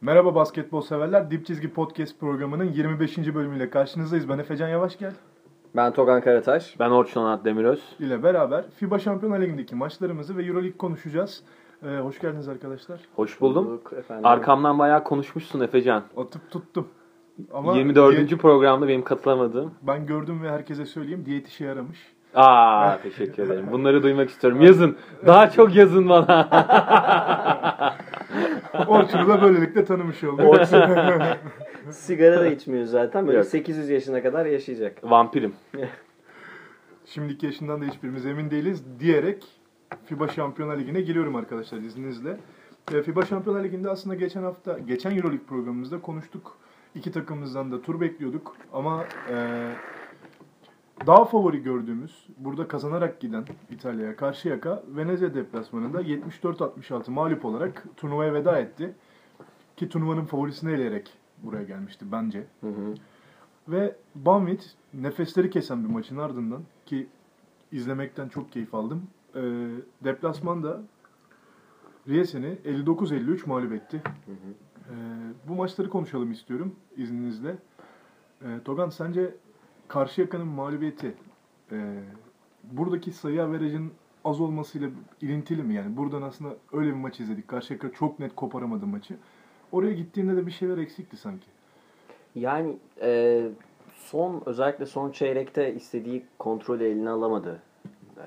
Merhaba basketbol severler. Dip Çizgi Podcast programının 25. bölümüyle karşınızdayız. Ben Efecan Yavaşgel Ben Togan Karataş. Ben Orçun Onat Demiröz. ile beraber FIBA Şampiyonlar Ligi'ndeki maçlarımızı ve Euroleague konuşacağız. Ee, hoş geldiniz arkadaşlar. Hoş buldum. Bulduk efendim. Arkamdan bayağı konuşmuşsun Efecan. Atıp tuttum. Ama 24. diyet- programda benim katılamadığım. ben gördüm ve herkese söyleyeyim diyet işe yaramış. Aa teşekkür ederim. Bunları duymak istiyorum. Yazın. Daha çok yazın bana. Orçun'u da böylelikle tanımış olduk. Sigara da içmiyor zaten. Böyle Yok. 800 yaşına kadar yaşayacak. Vampirim. Şimdiki yaşından da hiçbirimiz emin değiliz diyerek FIBA Şampiyonlar Ligi'ne giriyorum arkadaşlar izninizle. Ee, FIBA Şampiyonlar Ligi'nde aslında geçen hafta, geçen Euroleague programımızda konuştuk. İki takımımızdan da tur bekliyorduk ama e, daha favori gördüğümüz, burada kazanarak giden İtalya'ya Karşıyaka Venezia deplasmanında 74-66 mağlup olarak turnuvaya veda etti. Ki turnuvanın favorisini eleyerek buraya gelmişti bence. Hı hı. Ve Banvit nefesleri kesen bir maçın ardından ki izlemekten çok keyif aldım. E, deplasmanda Riesen'i 59-53 mağlup etti. E, bu maçları konuşalım istiyorum izninizle. E, Togan sence Karşıyaka'nın mağlubiyeti e, buradaki sayı averajın az olmasıyla ilintili mi? Yani buradan aslında öyle bir maç izledik. Karşıyaka çok net koparamadı maçı. Oraya gittiğinde de bir şeyler eksikti sanki. Yani e, son özellikle son çeyrekte istediği kontrolü eline alamadı e,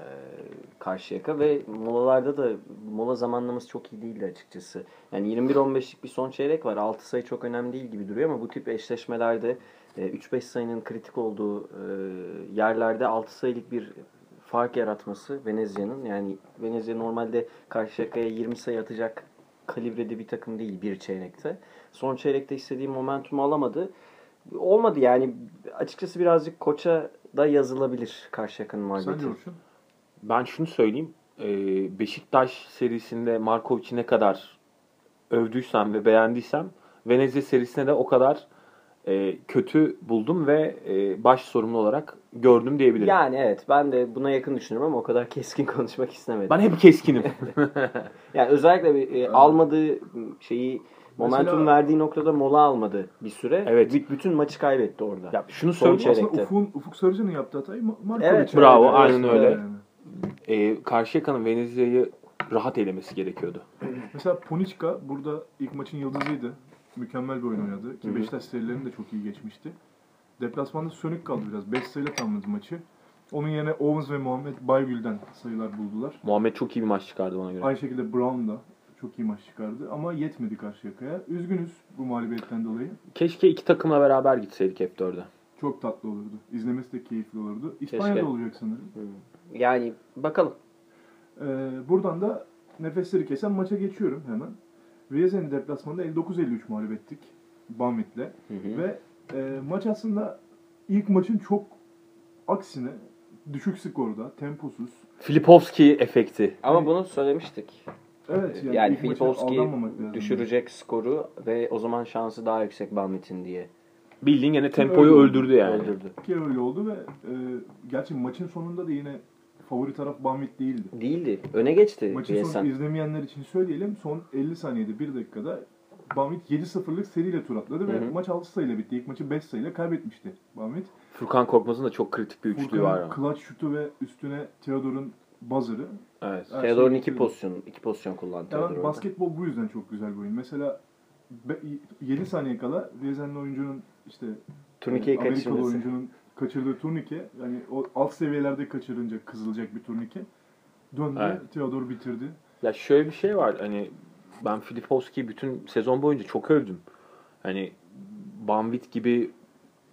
Karşıyaka ve molalarda da mola zamanlaması çok iyi değildi açıkçası. Yani 21-15'lik bir son çeyrek var. 6 sayı çok önemli değil gibi duruyor ama bu tip eşleşmelerde 3-5 sayının kritik olduğu e, yerlerde 6 sayılık bir fark yaratması Venezia'nın yani Venezia normalde Karşıyaka'ya 20 sayı atacak kalibrede bir takım değil bir çeyrekte. Son çeyrekte istediği momentumu alamadı. Olmadı yani açıkçası birazcık koça da yazılabilir Karşıyaka'nın mağlubiyeti. Orçun? Ben şunu söyleyeyim. Ee, Beşiktaş serisinde Markovic'i ne kadar övdüysem ve beğendiysem Venezia serisine de o kadar e, kötü buldum ve e, baş sorumlu olarak gördüm diyebilirim. Yani evet ben de buna yakın düşünüyorum ama o kadar keskin konuşmak istemedim. Ben hep keskinim. Yani özellikle bir, e, almadığı şeyi momentum Mesela- verdiği noktada mola almadı bir süre. Evet. B- bütün maçı kaybetti orada. ya şunu söyleyeyim. Aslında. Ufuk, Ufuk Sarıcı'nın yaptığı hatayı Ma- Markovic Evet, bravo, yaptı. aynen öyle. Yani. E, Karşıyaka'nın Venezia'yı rahat elemesi gerekiyordu. Mesela Poniçka burada ilk maçın yıldızıydı. Mükemmel bir oyun oynadı. Ki. Beşiktaş serilerini de çok iyi geçmişti. Deplasmanda sönük kaldı biraz. 5 sayıyla tamamladı maçı. Onun yerine Owens ve Muhammed Baygül'den sayılar buldular. Muhammed çok iyi bir maç çıkardı bana göre. Aynı şekilde Brown da çok iyi maç çıkardı. Ama yetmedi Karşıyaka'ya. Üzgünüz bu mağlubiyetten dolayı. Keşke iki takımla beraber gitseydik F4'e. Çok tatlı olurdu. İzlemesi de keyifli olurdu. İspanya'da Keşke. olacak sanırım. Yani bakalım. Ee, buradan da nefesleri kesen maça geçiyorum hemen. Riesen'i deplasmanda 59-53 mağlup ettik. Hı. Ve e, maç aslında ilk maçın çok aksine düşük skorda, temposuz. Filipovski efekti. Ama bunu söylemiştik. Evet Yani, yani, Filipovski düşürecek skoru ve o zaman şansı daha yüksek Balmit'in diye Bildiğin gene Öyle tempoyu öldürdü yani. öldürdü. Ki öyle oldu ve e, gerçi maçın sonunda da yine favori taraf Banvit değildi. Değildi. Öne geçti Maçın sonu izlemeyenler için söyleyelim. Son 50 saniyede 1 dakikada Banvit 7-0'lık seriyle tur atladı ve Hı hı. maç 6 sayıyla bitti. İlk maçı 5 sayıyla kaybetmişti Banvit. Furkan Korkmaz'ın da çok kritik bir üçlüğü var. Furkan'ın clutch şutu ve üstüne Theodor'un buzzer'ı. Evet. Her Theodor'un şey iki bitirdi. pozisyon, iki pozisyon kullandı Yani Theodor orada. basketbol bu yüzden çok güzel bir oyun. Mesela 7 saniye kala Riesen'li oyuncunun işte Turnikeyi e, Amerikalı kaçırması. oyuncunun kaçırdığı turnike yani o alt seviyelerde kaçırınca kızılacak bir turnike döndü. Evet. Theodor bitirdi. Ya şöyle bir şey var. Hani ben Filipovski'yi bütün sezon boyunca çok övdüm. Hani Banvit gibi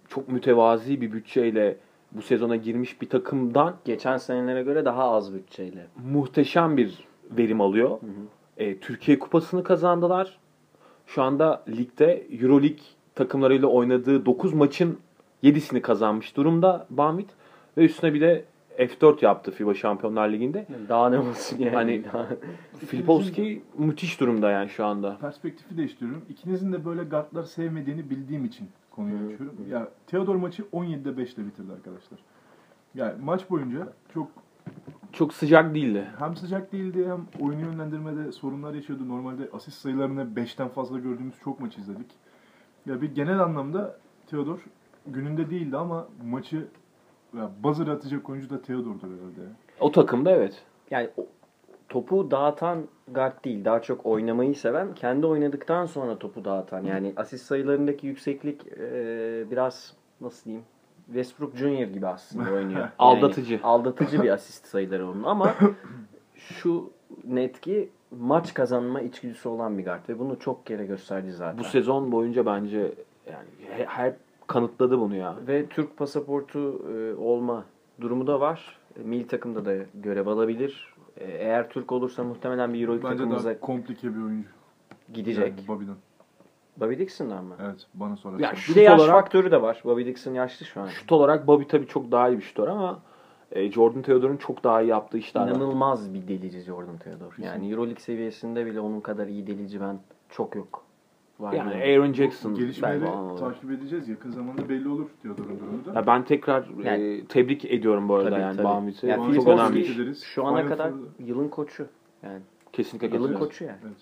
çok mütevazi bir bütçeyle bu sezona girmiş bir takımdan Geçen senelere göre daha az bütçeyle. muhteşem bir verim alıyor. E, Türkiye Kupası'nı kazandılar. Şu anda ligde Euroleague takımlarıyla oynadığı 9 maçın 7'sini kazanmış durumda Banvit. Ve üstüne bir de F4 yaptı FIBA Şampiyonlar Ligi'nde. Daha ne olsun yani. Hani Filipovski müthiş durumda yani şu anda. Perspektifi değiştiriyorum. İkinizin de böyle guardlar sevmediğini bildiğim için konuyu Hı, açıyorum. hı. Ya Theodor maçı 17'de 5 ile bitirdi arkadaşlar. Yani maç boyunca çok çok sıcak değildi. Hem sıcak değildi hem oyunu yönlendirmede sorunlar yaşıyordu. Normalde asist sayılarını 5'ten fazla gördüğümüz çok maç izledik. Ya bir genel anlamda Theodor gününde değildi ama maçı ya buzzer atacak oyuncu da Theodor'du herhalde. O takımda evet. Yani o- topu dağıtan guard değil. Daha çok oynamayı seven. Kendi oynadıktan sonra topu dağıtan. Yani asist sayılarındaki yükseklik e, biraz nasıl diyeyim? Westbrook Junior gibi aslında oynuyor. Yani Aldatıcı. aldatıcı bir asist sayıları onun ama şu net ki maç kazanma içgüdüsü olan bir guard ve bunu çok kere gösterdi zaten. Bu sezon boyunca bence yani he- her kanıtladı bunu ya. Ve Türk pasaportu e, olma durumu da var. E, Milli takımda da görev alabilir. E, eğer Türk olursa muhtemelen bir Euroleague Bence takımımıza daha komplike bir oyuncu. gidecek. Yani Bobby'den. Bobby Dixon'dan mı? Evet bana sorarsan. Ya Bir şut de yaş olarak faktörü de var. Bobby Dixon yaşlı şu an. şut olarak Bobby tabii çok daha iyi bir şutör ama e, Jordan Theodore'un çok daha iyi yaptığı işler var. İnanılmaz bir delici Jordan Theodore. Yani Euroleague seviyesinde bile onun kadar iyi delici ben çok yok. Var Yani mı? Aaron Jackson Gelişmeleri takip edeceğiz. Yakın zamanda belli olur Theodor'un durumu da. Ya ben tekrar Yani- e, tebrik ediyorum bu arada Tabii, yani tabii. Bamvit'i. Yani Bamvit çok önemli. Şu ana Final kadar Four'da- yılın koçu. Yani Kesinlikle yılın koçu yani. Evet.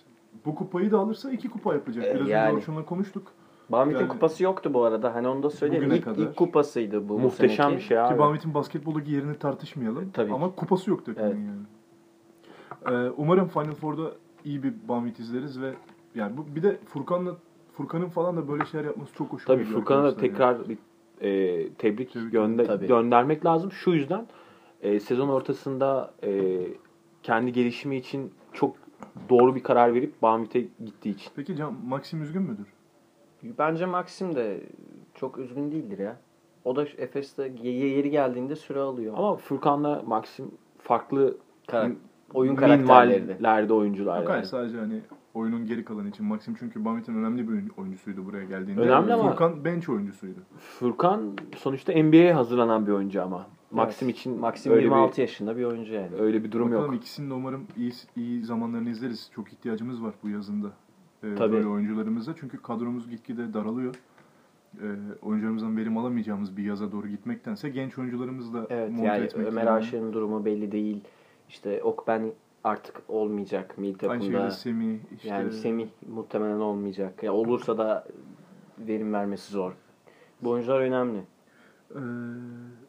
Bu kupayı da alırsa iki kupa yapacak. Ee, Biraz yani. önce Orçun'la konuştuk. Bamvit'in Yani- kupası yoktu bu arada. Hani onu da söyleyeyim. İlk, kadar. ilk kupasıydı bu. Muhteşem bir şey abi. Ki Bamvit'in basketboldaki yerini tartışmayalım. Tabii Ama kupası yok takımın Evet. yani. Ee, umarım Final Four'da iyi bir Bamvit izleriz ve yani bu bir de Furkan'la Furkan'ın falan da böyle şeyler yapması çok hoşuma Tabii Furkan'a da tekrar bir e, tebrik Tebrik gönde- Tabii. göndermek lazım. Şu yüzden e, sezon ortasında e, kendi gelişimi için çok doğru bir karar verip Bamvit'e gittiği için. Peki Can, Maxim üzgün müdür? Bence Maxim de çok üzgün değildir ya. O da Efes'te ye- yeri geldiğinde süre alıyor. Ama Furkan'la Maxim farklı Karak- oyun karakterleri de. minvallerde oyuncular Yok yani. sadece hani oyunun geri kalanı için Maxim çünkü Bamvit'in önemli bir oyun- oyuncusuydu buraya geldiğinde. Önemli ama- Furkan bench oyuncusuydu. Furkan sonuçta NBA'ye hazırlanan bir oyuncu ama. Maxim Evet. için Maxim öyle 26 bir, yaşında bir oyuncu yani. öyle bir durum Bakalım yok. ikisinin de umarım iyi, iyi zamanlarını izleriz. Çok ihtiyacımız var bu yazında. Ee, Tabii. Böyle oyuncularımıza. Çünkü kadromuz gitgide daralıyor. Ee, oyuncularımızdan verim alamayacağımız bir yaza doğru gitmektense genç oyuncularımızla Evet monte yani etmek Ömer Aşık'ın durumu belli değil. İşte Okben artık olmayacak milli Aynı şekilde. Semih işte Yani Semih muhtemelen olmayacak. Ya olursa da verim vermesi zor. Bu oyuncular önemli. Ee,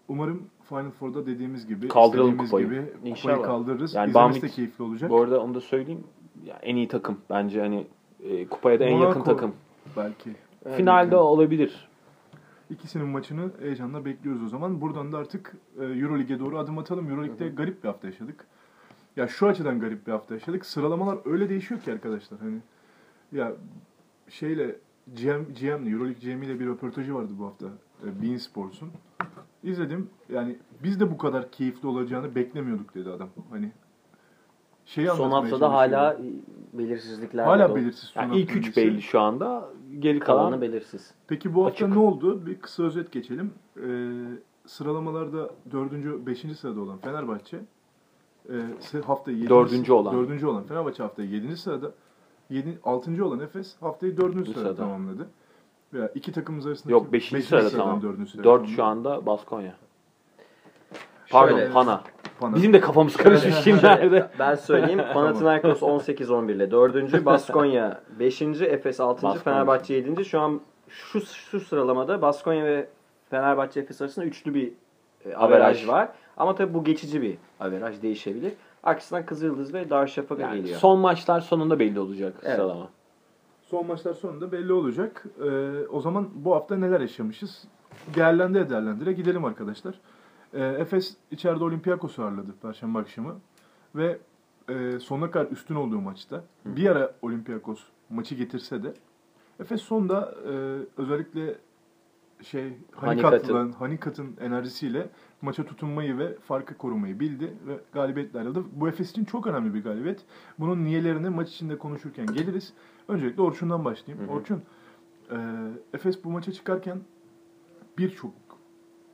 umarım Final Four'da dediğimiz gibi Kaldıralım kupayı. gibi kupayı İnşallah. kaldırırız. Yani İzlemesi de keyifli olacak. Bu arada onu da söyleyeyim. Ya en iyi takım bence hani e, kupaya da en Monaco yakın takım. Belki. Evet. Finalde olabilir. İkisinin maçını heyecanla bekliyoruz o zaman. Buradan da artık e, Euroleague'e doğru adım atalım. Euroleague'de garip bir hafta yaşadık. Ya şu açıdan garip bir hafta yaşadık. Sıralamalar öyle değişiyor ki arkadaşlar. Hani ya şeyle GM, GM'le, Euroleague GM ile bir röportajı vardı bu hafta. E, Bein Sports'un. İzledim. Yani biz de bu kadar keyifli olacağını beklemiyorduk dedi adam. Hani şeyi Son haftada hala belirsizlikler hala belirsiz. Yani ilk hafta üç öncesi. belli şu anda. Geri Kalanı kalan belirsiz. Peki bu hafta Açık. ne oldu? Bir kısa özet geçelim. Ee, sıralamalarda 4. 5. sırada olan Fenerbahçe e, haftayı 7. Dördüncü olan. 4. olan Fenerbahçe haftayı 7. sırada 7 6. olan Efes haftayı 4. sırada, sırada. tamamladı. Veya iki takımımız arasındaki yok 5. beşinci sırada sıradan tamam. dördüncü sıraya 4 tamamladı. şu anda Baskonya. Pardon Şöyle- Pana. Pana. Bizim de kafamız karışmış şimdilerde. Ben söyleyeyim. Panathinaikos 18-11 ile 4. Baskonya 5. Efes 6. Baskonya. Fenerbahçe 7. Şu an şu, şu sıralamada Baskonya ve Fenerbahçe Efes arasında üçlü bir e, Averaj. var. Ama tabii bu geçici bir averaj değişebilir. Aksine Kızıldız ve Darüşşafaka Yani geliyor. son maçlar sonunda belli olacak Evet. sıralama. Son maçlar sonunda belli olacak. Ee, o zaman bu hafta neler yaşamışız? Değerlendire değerlendire gidelim arkadaşlar. Ee, Efes içeride Olympiakos'u ağırladı Perşembe akşamı. Ve e, sonuna kadar üstün olduğu maçta bir ara Olympiakos maçı getirse de Efes sonda e, özellikle şey Hanikat'ın. Hanikat'ın enerjisiyle maça tutunmayı ve farkı korumayı bildi ve galibiyetle ayrıldı. Bu Efes için çok önemli bir galibiyet. Bunun niyelerini maç içinde konuşurken geliriz. Öncelikle Orçun'dan başlayayım. Hı hı. Orçun, e, Efes bu maça çıkarken birçok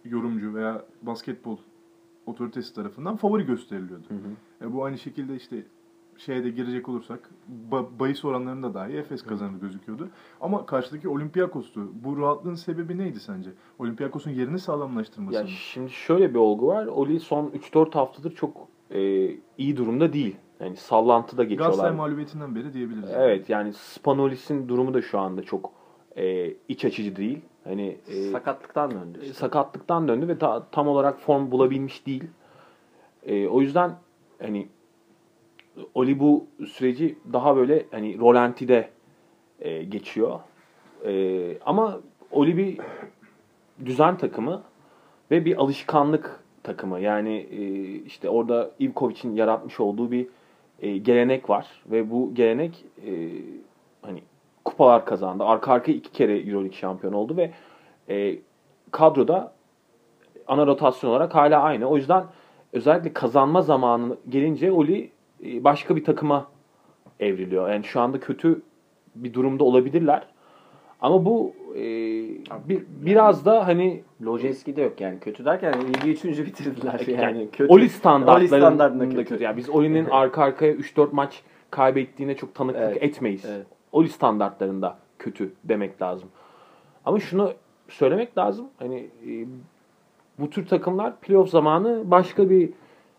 yorumcu veya basketbol otoritesi tarafından favori gösteriliyordu. Hı hı. E, bu aynı şekilde işte şeye de girecek olursak ba- bahis oranlarında dahi Efes kazanır gözüküyordu. Ama karşıdaki Olympiakos'tu. Bu rahatlığın sebebi neydi sence? Olympiakos'un yerini sağlamlaştırması Ya mı? şimdi şöyle bir olgu var. Oli son 3-4 haftadır çok e, iyi durumda değil. Yani sallantıda geçiyorlar. Galatasaray mağlubiyetinden beri diyebiliriz. Evet yani Spanolis'in durumu da şu anda çok e, iç açıcı değil. Hani e, Sakatlıktan döndü. işte. sakatlıktan döndü ve ta- tam olarak form bulabilmiş değil. E, o yüzden hani Oli bu süreci daha böyle hani rolantide e, geçiyor. E, ama Oli bir düzen takımı ve bir alışkanlık takımı. Yani e, işte orada Ivkovic'in yaratmış olduğu bir e, gelenek var ve bu gelenek e, hani kupalar kazandı. Arka arkaya iki kere Euroleague şampiyon oldu ve e, kadroda ana rotasyon olarak hala aynı. O yüzden özellikle kazanma zamanı gelince Oli başka bir takıma evriliyor. Yani şu anda kötü bir durumda olabilirler. Ama bu e, bir, biraz da hani Lojeski de yok yani. Kötü derken ligi üçüncü bitirdiler yani. yani kötü. Oli standartlarında kötü. kötü. Yani biz Oli'nin arka arkaya 3-4 maç kaybettiğine çok tanıklık Evet. etmeyiz. Evet. Oli standartlarında kötü demek lazım. Ama şunu söylemek lazım. Hani e, bu tür takımlar playoff zamanı başka bir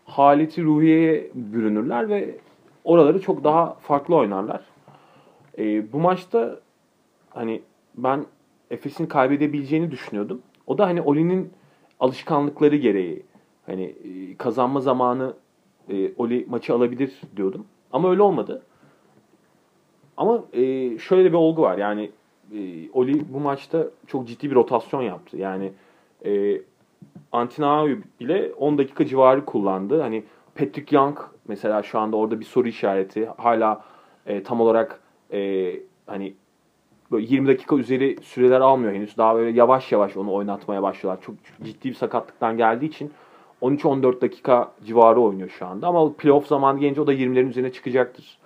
haleti ruhiyeye bürünürler ve oraları çok daha farklı oynarlar. E, bu maçta hani ben Efes'in kaybedebileceğini düşünüyordum. O da hani Oli'nin alışkanlıkları gereği hani e, kazanma zamanı e, Oli maçı alabilir diyordum. Ama öyle olmadı. Ama e, şöyle bir olgu var. Yani e, Oli bu maçta çok ciddi bir rotasyon yaptı. Yani e, Antinao'yu bile 10 dakika civarı kullandı. Hani Patrick Young mesela şu anda orada bir soru işareti. Hala e, tam olarak e, hani böyle 20 dakika üzeri süreler almıyor henüz. Daha böyle yavaş yavaş onu oynatmaya başlıyorlar. Çok ciddi bir sakatlıktan geldiği için 13-14 dakika civarı oynuyor şu anda. Ama playoff zamanı gelince o da 20'lerin üzerine çıkacaktır.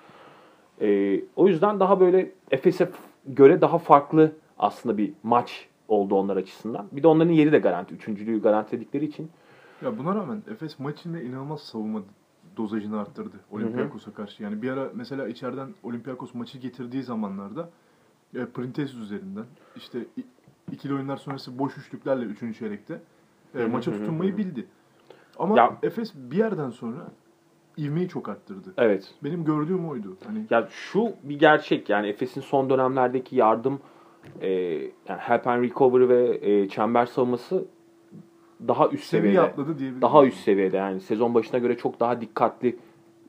Ee, o yüzden daha böyle Efes'e göre daha farklı aslında bir maç oldu onlar açısından. Bir de onların yeri de garanti. Üçüncülüğü garantiledikleri için. Ya buna rağmen Efes maçında inanılmaz savunma dozajını arttırdı Olympiakos'a karşı. Yani bir ara mesela içeriden Olympiakos maçı getirdiği zamanlarda e, Printes üzerinden işte ikili oyunlar sonrası boş üçlüklerle 3. çeyrekte e, maça tutunmayı bildi. Ama Ya- Efes bir yerden sonra ivmeyi çok arttırdı. Evet. Benim gördüğüm oydu. Hani Ya şu bir gerçek yani Efes'in son dönemlerdeki yardım e, yani help and recovery ve e, çember savunması daha üst seviye seviyede. atladı diyebilirim. Daha üst seviyede yani sezon başına göre çok daha dikkatli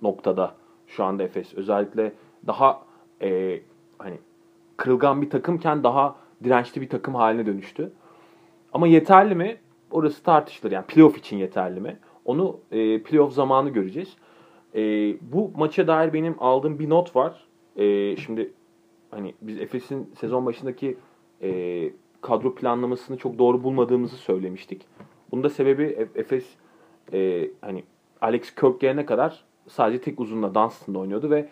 noktada şu anda Efes. Özellikle daha e, hani kırılgan bir takımken daha dirençli bir takım haline dönüştü. Ama yeterli mi? Orası tartışılır. Yani playoff için yeterli mi? Onu e, playoff zamanı göreceğiz. E, bu maça dair benim aldığım bir not var. E, şimdi hani biz Efes'in sezon başındaki e, kadro planlamasını çok doğru bulmadığımızı söylemiştik. Bunun da sebebi Efes e, hani Alex Kirk gelene kadar sadece tek uzunla Dunstan'da oynuyordu ve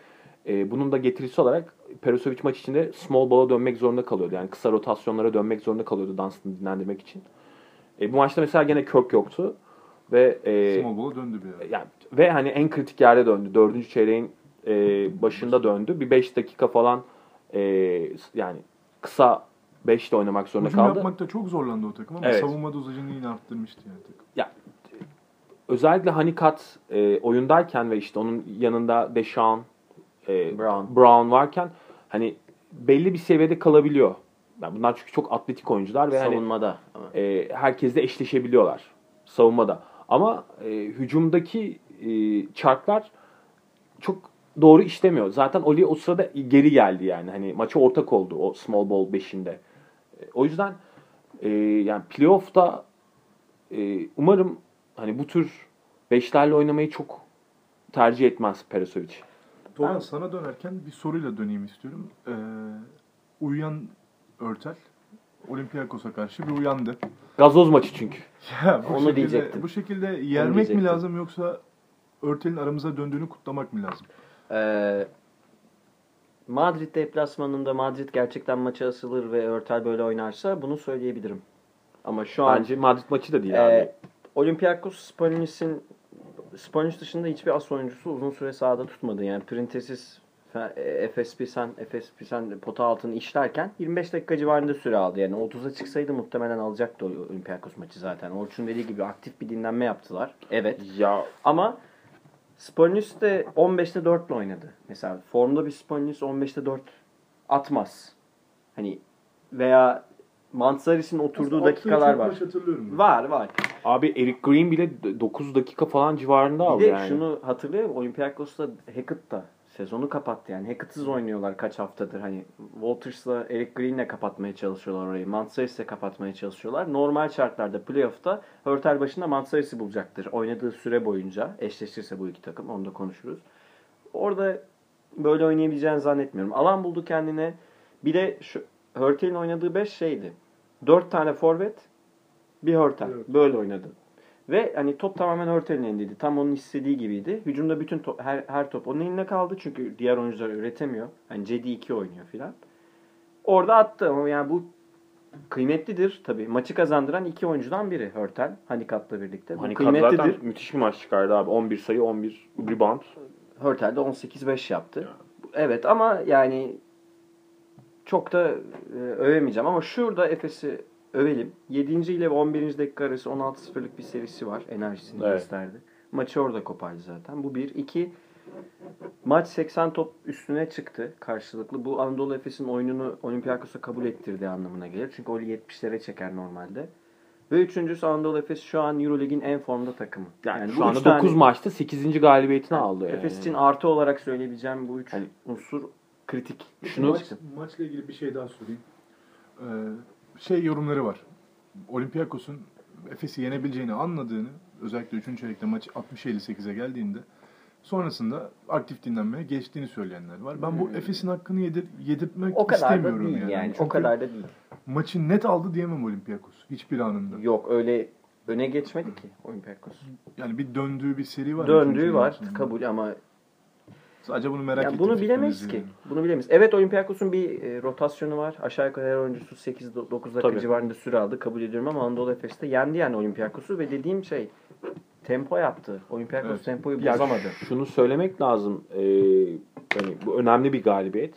e, bunun da getirisi olarak Perosovic maç içinde small ball'a dönmek zorunda kalıyordu. Yani kısa rotasyonlara dönmek zorunda kalıyordu Dunstan'ı dinlendirmek için. E, bu maçta mesela gene Kirk yoktu ve e, Small ball'a döndü bir yani ve hani en kritik yerde döndü. Dördüncü çeyreğin e, başında döndü. Bir 5 dakika falan e, yani kısa 5'te oynamak zorunda Hücum kaldı. yapmakta çok zorlandı o takım ama Evet. savunma dozajını yine arttırmıştı yani takım. Özellikle Hanikat e, oyundayken ve işte onun yanında Deshaun, e, Brown. Brown varken hani belli bir seviyede kalabiliyor. Yani bunlar çünkü çok atletik oyuncular ve hani Savunmada. Ama e, herkesle eşleşebiliyorlar savunmada. Ama e, hücumdaki e, çarklar çok doğru işlemiyor. Zaten Oli o sırada geri geldi yani. Hani maça ortak oldu o small ball 5'inde. E, o yüzden e, yani playoff'ta e, umarım hani bu tür beşlerle oynamayı çok tercih etmez Perasovic. Doğan Ben- sana dönerken bir soruyla döneyim istiyorum. Ee, uyuyan Örtel Olympiakos'a karşı bir uyandı. Gazoz maçı çünkü. Ya bu Onu şekilde, diyecektim. Bu şekilde yermek mi lazım yoksa Örtel'in aramıza döndüğünü kutlamak mı lazım? Ee, Madrid deplasmanında Madrid gerçekten maça asılır ve Örtel böyle oynarsa bunu söyleyebilirim. Ama şu an Bence Madrid maçı da değil e, abi. Olympiakos Spanis'in Spanis dışında hiçbir as oyuncusu uzun süre sahada tutmadı. Yani Printesis Fe- Efes Pilsen, Efes Pilsen pota altını işlerken 25 dakika civarında süre aldı. Yani 30'a çıksaydı muhtemelen alacaktı Olympiakos maçı zaten. Orçun dediği gibi aktif bir dinlenme yaptılar. Evet. Ya Ama Spolnius de 15'te 4 ile oynadı. Mesela formda bir Spolnius 15'te 4 atmaz. Hani veya Mansaris'in oturduğu Attığı dakikalar var. Var var. Abi Eric Green bile 9 dakika falan civarında Bir aldı de yani. şunu hatırlıyorum. Olympiakos'ta Hackett da sezonu kapattı yani. Hackett'sız oynuyorlar kaç haftadır. Hani Walters'la Eric Green'le kapatmaya çalışıyorlar orayı. Mansaris'le kapatmaya çalışıyorlar. Normal şartlarda playoff'ta Hörtel başında Mansaris'i bulacaktır. Oynadığı süre boyunca eşleşirse bu iki takım. Onu da konuşuruz. Orada böyle oynayabileceğini zannetmiyorum. Alan buldu kendine. Bir de şu Hörtel'in oynadığı 5 şeydi. 4 tane forvet, bir Hörtel. Evet. Böyle oynadı. Ve hani top tamamen Hörtel'in elindeydi. Tam onun istediği gibiydi. Hücumda bütün top, her, her top onun elinde kaldı. Çünkü diğer oyuncular üretemiyor. Hani Cedi 2 oynuyor filan. Orada attı ama yani bu kıymetlidir tabii. Maçı kazandıran iki oyuncudan biri Hörtel. Handikapla birlikte. Bu kıymetlidir. zaten müthiş bir maç çıkardı abi. 11 sayı, 11 rebound. Hörtel de 18-5 yaptı. Evet ama yani çok da e, övemeyeceğim ama şurada Efes'i övelim. 7. ile 11. dakika arası 16-0'lık bir serisi var. Enerjisini Evet. gösterdi. Maçı orada kopardı zaten. Bu bir. iki Maç 80 top üstüne çıktı karşılıklı. Bu Anadolu Efes'in oyununu Olympiakos'a kabul ettirdiği anlamına gelir. Çünkü Oli 70'lere çeker normalde. Ve üçüncüsü Anadolu Efes şu an Euroleague'in en formda takımı. Yani, bu şu anda üç tane- 9 maçta 8. galibiyetini aldı yani. Efes için artı olarak söyleyebileceğim bu üç Hani- unsur kritik. Şunu- Maç, maçla ilgili bir şey daha sorayım. Ee, şey yorumları var. Olympiakos'un Efes'i yenebileceğini anladığını özellikle 3. çeyrekte maç 60-58'e geldiğinde sonrasında aktif dinlenmeye geçtiğini söyleyenler var. Ben bu Hmm. Efes'in hakkını yedir, yedirtmek O kadar da istemiyorum değil yani. yani. O Çünkü kadar da değil. maçı net aldı diyemem Olympiakos hiçbir anında. Yok öyle öne geçmedi ki Olympiakos. Yani bir döndüğü bir seri var. Döndüğü var maçında. kabul ama Sadece bunu merak ya ettim. bunu bilemeyiz ki. yani. Bunu bilemeyiz. Evet Olympiakos'un bir e, rotasyonu var. Aşağı yukarı her oyuncusu 8-9 dakika Tabii. civarında süre aldı. Kabul ediyorum ama Anadolu Efes'te yendi yani Olympiakos'u ve dediğim şey tempo yaptı. Olympiakos Evet. tempoyu Ya bozamadı. şunu söylemek lazım. Ee, hani bu önemli bir galibiyet.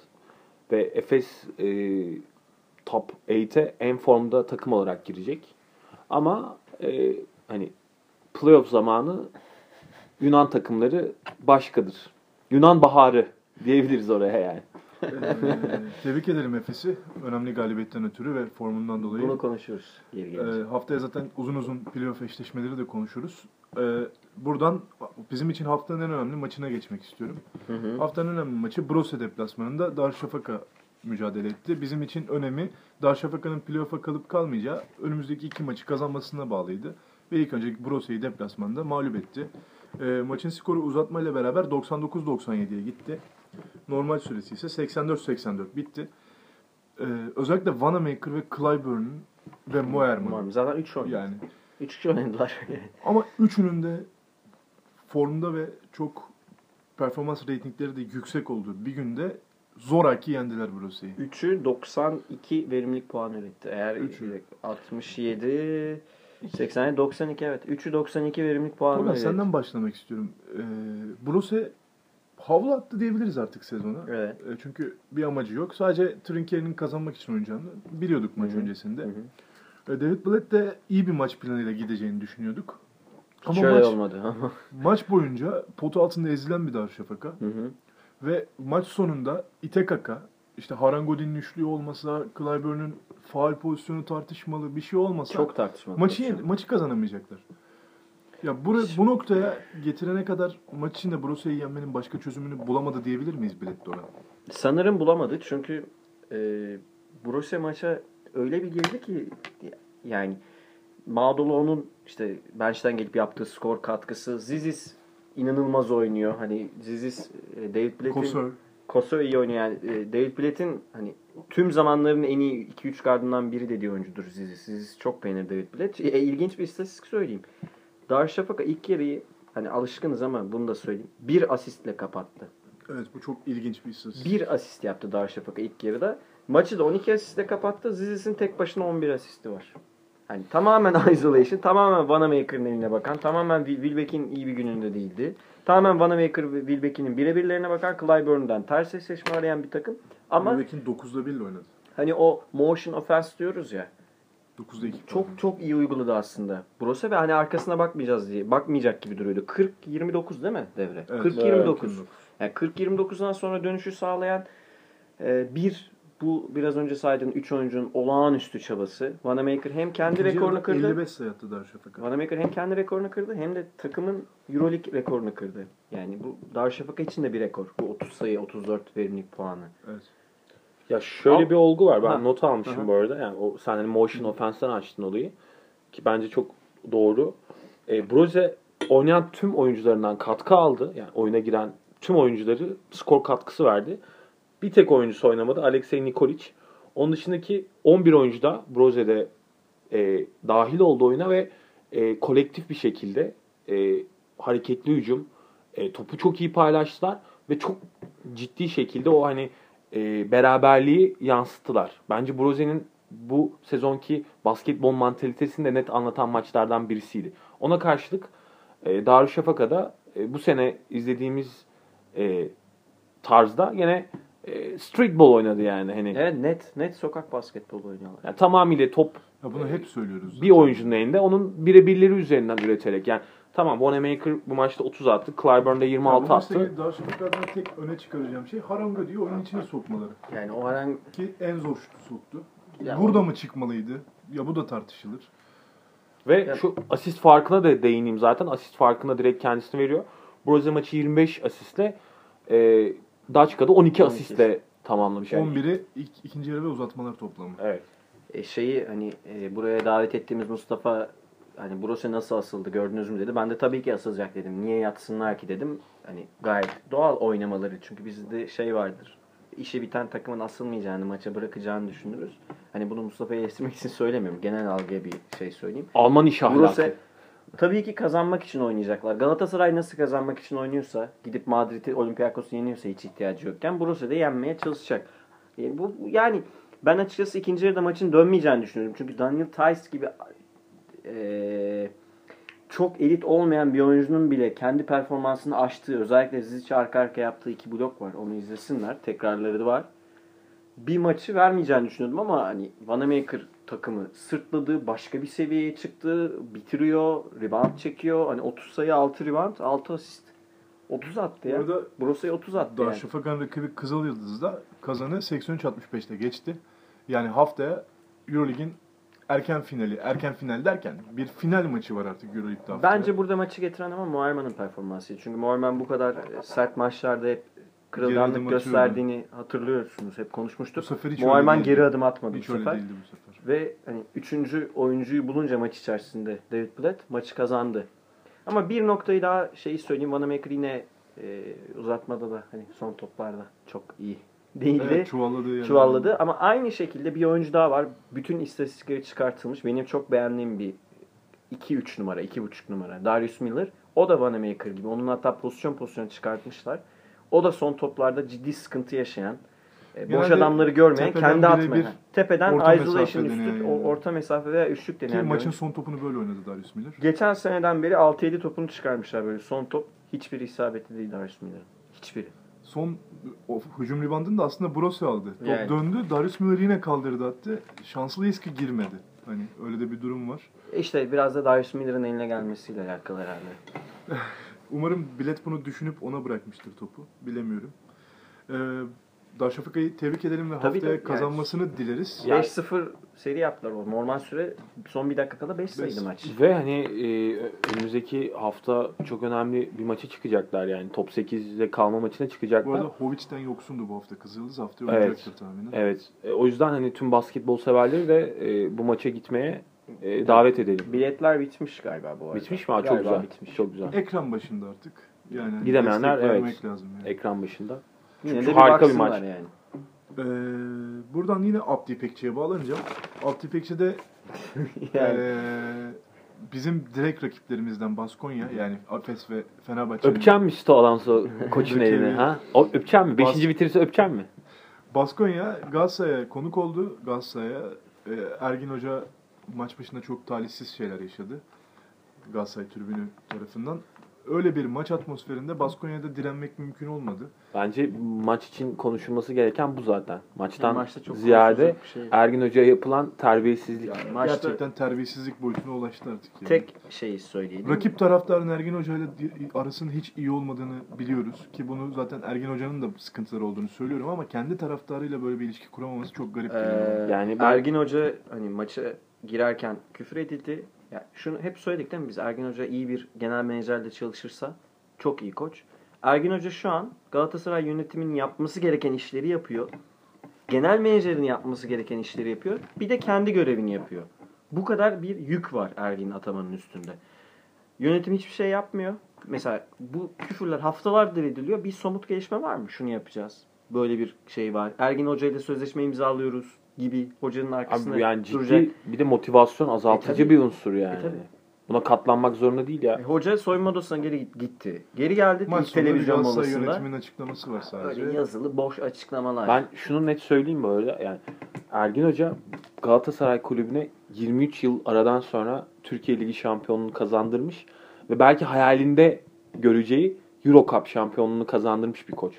Ve Efes e, top 8'e en formda takım olarak girecek. Ama e, hani playoff zamanı Yunan takımları başkadır. Yunan baharı diyebiliriz oraya yani. Ee, tebrik edelim Efes'i. Önemli galibiyetten ötürü ve formundan dolayı. Bunu konuşuruz. Ee, haftaya zaten uzun uzun playoff eşleşmeleri de konuşuruz. Ee, buradan bizim için haftanın en önemli maçına geçmek istiyorum. Hı hı. Haftanın en önemli maçı Brose deplasmanında Darüşşafaka mücadele etti. Bizim için önemi Darüşşafaka'nın playoff'a kalıp kalmayacağı önümüzdeki iki maçı kazanmasına bağlıydı. Ve ilk önce Brose'yi deplasmanda mağlup etti. Ee, maçın skoru uzatmayla beraber 99-97'ye gitti. Normal süresi ise 84-84 bitti. Ee, özellikle Vanamaker ve Clyburn'un ve Umarım. Zaten 3 oynadı. yani 3 kişi oynadılar. ama üçünün de formda ve çok performans reytingleri de yüksek olduğu bir günde zoraki yendiler Brose'yi. 3'ü 92 verimlilik puanı üretti. Eğer Üçü. 67 80 92 evet. 3'ü 92 verimlilik puanı Tolga senden başlamak istiyorum. Ee, Brose havlu attı diyebiliriz artık sezona. Evet. Ee, çünkü bir amacı yok. Sadece Trinkeri'nin kazanmak için oynayacağını biliyorduk maç Hı hı. öncesinde. Hı hı. Ee, David Blatt de iyi bir maç planıyla gideceğini düşünüyorduk. Ama Şöyle maç, olmadı ama. maç boyunca potu altında ezilen bir Darüşşafaka. Hı hı. Ve maç sonunda Itekaka, işte Harangodi'nin üçlüğü olmasa, Clyburn'un faal pozisyonu tartışmalı bir şey olmasa Çok tartışmalı. maçı yen- maçı kazanamayacaklar. Ya bu, bu noktaya getirene kadar maç içinde Brose'yi yenmenin başka çözümünü bulamadı diyebilir miyiz Biletto'ra? Sanırım bulamadı çünkü e, Borussia maça öyle bir girdi ki yani Mağdulu onun işte bench'ten gelip yaptığı skor katkısı Zizis inanılmaz oynuyor. Hani Zizis e, David Blatt'in. Koso iyi oynuyor yani. E, David Blatt'in hani tüm zamanların en iyi 2-3 gardından biri dediği oyuncudur Zizis. Zizis çok beğenir David Blatt. E, ilginç bir istatistik söyleyeyim. Darüşşafaka ilk yarıyı hani alışkınız ama bunu da söyleyeyim. Bir asistle kapattı. Evet bu çok ilginç bir istatistik. Bir asist yaptı Darüşşafaka ilk yarıda. Maçı da 12 asistle kapattı. Zizis'in tek başına 11 asisti var. Hani tamamen isolation, tamamen Vanamaker'ın eline bakan, tamamen Wil- Wilbeck'in iyi bir gününde değildi. Tamamen Vanamaker ve Wilbeck'in birebirlerine bakan Clyburn'dan ters eşleşme arayan bir takım. Ama Ama 9'da 1 ile oynadı. hani o motion offense diyoruz ya. 9'da 2. Çok çok iyi uyguladı aslında. Brose ve hani arkasına bakmayacağız diye. Bakmayacak gibi duruyordu. 40-29 değil mi devre? Evet, 40-29. evet, Yani 40-29'dan sonra dönüşü sağlayan e, bir bu biraz önce saydığın 3 oyuncunun olağanüstü çabası. Vanamaker hem kendi İkinci rekorunu kırdı. 55 sayı attı Darüşşafaka. Vanamaker hem kendi rekorunu kırdı hem de takımın Euroleague rekorunu kırdı. Yani bu Darüşşafaka için de bir rekor. Bu 30 sayı 34 verimlilik puanı. Evet. Ya şöyle Al- bir olgu var. Ben Ha. not almışım Aha. bu arada. Yani o sen hani motion offense'ten açtın olayı. Ki bence çok doğru. E, Broze oynayan tüm oyuncularından katkı aldı. Yani oyuna giren tüm oyuncuları skor katkısı verdi. Bir tek oyuncusu oynamadı. Alexey Nikolic. Onun dışındaki 11 oyuncu da Broze'de e, dahil oldu oyuna ve e, kolektif bir şekilde e, hareketli hücum e, topu çok iyi paylaştılar ve çok ciddi şekilde o hani e, beraberliği yansıttılar. Bence Broze'nin bu sezonki basketbol mantalitesini de net anlatan maçlardan birisiydi. Ona karşılık e, Darüşşafaka'da e, bu sene izlediğimiz e, tarzda yine e, streetball oynadı yani. Hani Evet net net sokak basketbolu oynuyorlar. yani tamamıyla top Ya bunu hep söylüyoruz. bir oyuncunun elinde onun birebirleri üzerinden üreterek yani tamam Wanamaker bu maçta 30 attı. Clyburn'da 26 Bu attı. Darüşşafaka'dan tek öne çıkaracağım şey Haranga diye oyunun içine sokmaları. Yani o herhangi Ki en zor şutu soktu. Ya Burada mı çıkmalıydı? Ya bu da tartışılır. Ve Ya- şu asist farkına da değineyim zaten. Asist farkına direkt kendisini veriyor. Broze maçı 25 asistle e, Daçka'da 12 12. asistle tamamlamış. Yani. 11'i ilk, ikinci yarı ve uzatmalar toplamı. Evet. E, şeyi hani e, buraya davet ettiğimiz Mustafa hani Brose nasıl asıldı gördünüz mü dedi. Ben de tabii ki asılacak dedim. Niye yatsınlar ki dedim. Hani gayet doğal oynamaları. Çünkü bizde şey vardır. İşi biten takımın asılmayacağını, maça bırakacağını düşünürüz. Hani bunu Mustafa'ya esirmek için söylemiyorum. Genel algıya bir şey söyleyeyim. Alman iş ahlakı. Brose tabii ki kazanmak için oynayacaklar. Galatasaray nasıl kazanmak için oynuyorsa, gidip Madrid'i Olympiakos'u yeniyorsa hiç ihtiyacı yokken de yenmeye çalışacak. Yani bu yani ben açıkçası ikinci yarıda maçın dönmeyeceğini düşünüyorum. Çünkü Daniel Tice gibi eee, çok elit olmayan bir oyuncunun bile kendi performansını aştığı, özellikle Zizic arka arka yaptığı iki blok var. Onu izlesinler. Tekrarları var. Bir maçı vermeyeceğini düşünüyordum ama hani Vanamaker takımı sırtladı, başka bir seviyeye çıktı, bitiriyor, rebound çekiyor. Hani 30 sayı, 6 rebound, 6 asist. 30 attı ya. Orada Brosa'ya 30 attı yani. Darüşşafaka'nın rakibi Kızıl Yıldız'da kazanı 83-65'te geçti. Yani haftaya Eurolig'in erken finali, erken final derken bir final maçı var artık Euroleague'de haftaya. Bence burada maçı getiren ama Muharman'ın performansı. Çünkü Muharman bu kadar e, sert maçlarda hep kırılganlık gösterdiğini hatırlıyorsunuz. Hep bu konuşmuştuk. sefer hiç Muharman öyle değildi. geri adım atmadı Hiç bu öyle sefer. değildi bu sefer. Ve hani üçüncü oyuncuyu bulunca maç içerisinde David Blatt maçı kazandı. Ama bir noktayı daha şeyi söyleyeyim. Vanamaker yine e, uzatmada da hani son toplarda çok iyi değildi. Evet, çuvalladığı yerler çuvalladı. Ama aynı şekilde bir oyuncu daha var. Bütün istatistikleri çıkartılmış. Benim çok beğendiğim bir 2-3 numara, 2.5 numara. Darius Miller. O da Vanamaker gibi. Onun hatta pozisyon pozisyon çıkartmış,lar O da son toplarda ciddi sıkıntı yaşayan, e, boş adamları görmeyen, kendi atmayan. Tepeden isolation üstlük, yani. orta mesafe veya üçlük Ki denen bir maçın son topunu böyle oynadı Darius Miller. Geçen seneden beri 6-7 topunu çıkarmışlar böyle son top. Hiçbir isabetli değil Darius Miller'ın. Hiçbiri. Son o hücum ribandını da aslında Brose aldı. Top Yani. döndü. Darius Miller yine kaldırdı attı. Şanslıyız ki girmedi. Hani öyle de bir durum var. E İşte biraz da Darius Miller'ın eline gelmesiyle alakalı herhalde. Umarım bilet bunu düşünüp ona bırakmıştır topu. Bilemiyorum. Ee, Darüşşafaka'yı tebrik edelim ve Tabii, haftaya tabii. Yani- kazanmasını dileriz. Ya- 5-0 seri yaptılar o. Normal süre son bir dakika kala 5 sayıydı maç. Ve hani e, önümüzdeki hafta çok önemli bir maça çıkacaklar yani. Top 8'de kalma maçına Bu çıkacaklar. arada Hovic'ten yoksundu bu hafta Kızıldız. Haftaya Evet. oynayacaktır tahminen. Evet. E, o yüzden hani tüm basketbol severleri de e, bu maça gitmeye e, davet edelim. Biletler bitmiş galiba bu arada. Bitmiş mi? Ha, çok Galiba güzel. bitmiş. Çok güzel. Ekran başında artık. Yani Gidemeyenler, evet. lazım yani. Ekran başında. Yine Çünkü de bir harika bir maç. yani. Ee, buradan yine Abdi İpekçi'ye bağlanacağım. Abdi İpekçi de yani. ee, bizim direkt rakiplerimizden Baskonya yani Efes ve Fenerbahçe'nin Öpecek mi Sto Alonso koçun elini? Ha? O öpecek mi? Bas- Beşinci bitirirse öpecek mi? Baskonya Galatasaray'a konuk oldu. Galatasaray'a e, Ergin Hoca maç başında çok talihsiz şeyler yaşadı. Galatasaray tribünü tarafından. Öyle bir maç atmosferinde Baskonya'da direnmek mümkün olmadı. Bence maç için konuşulması gereken bu zaten. Maçtan maçta çok ziyade şey. Ergin Hoca'ya yapılan terbiyesizlik. Yani maçta Gerçekten terbiyesizlik boyutuna ulaştı artık. Yani. tek şeyi söyleyelim. Rakip taraftarın Ergin Hoca ile arasının hiç iyi olmadığını biliyoruz. Ki bunu zaten Ergin Hoca'nın da sıkıntıları olduğunu söylüyorum ama kendi taraftarıyla böyle bir ilişki kuramaması çok garip geliyor. Ee, Yani ben- Ergin Hoca hani maça girerken küfür edildi. Ya şunu hep söyledik değil mi biz? Ergin Hoca iyi bir genel menajerle çalışırsa çok iyi koç. Ergin Hoca şu an Galatasaray yönetiminin yapması gereken işleri yapıyor. Genel menajerin yapması gereken işleri yapıyor. Bir de kendi görevini yapıyor. Bu kadar bir yük var Ergin Ataman'ın üstünde. Yönetim hiçbir şey yapmıyor. Mesela bu küfürler haftalardır ediliyor. Bir somut gelişme var mı? Şunu yapacağız. Böyle bir şey var. Ergin Hoca ile sözleşme imzalıyoruz gibi hocanın arkasında Abi yani ciddi duracak. bir de motivasyon azaltıcı E, tabii. bir unsur yani. E, tabii. Buna katlanmak zorunda değil ya. E, Hoca soyunma odasına geri gitti. Geri geldi Maç televizyon molasında. yönetiminin açıklaması var sadece. Öyle yazılı boş açıklamalar. Ben şunu net söyleyeyim böyle yani Ergin Hoca Galatasaray kulübüne 23 yıl aradan sonra Türkiye Ligi şampiyonluğunu kazandırmış ve belki hayalinde göreceği Euro Cup şampiyonluğunu kazandırmış bir koç.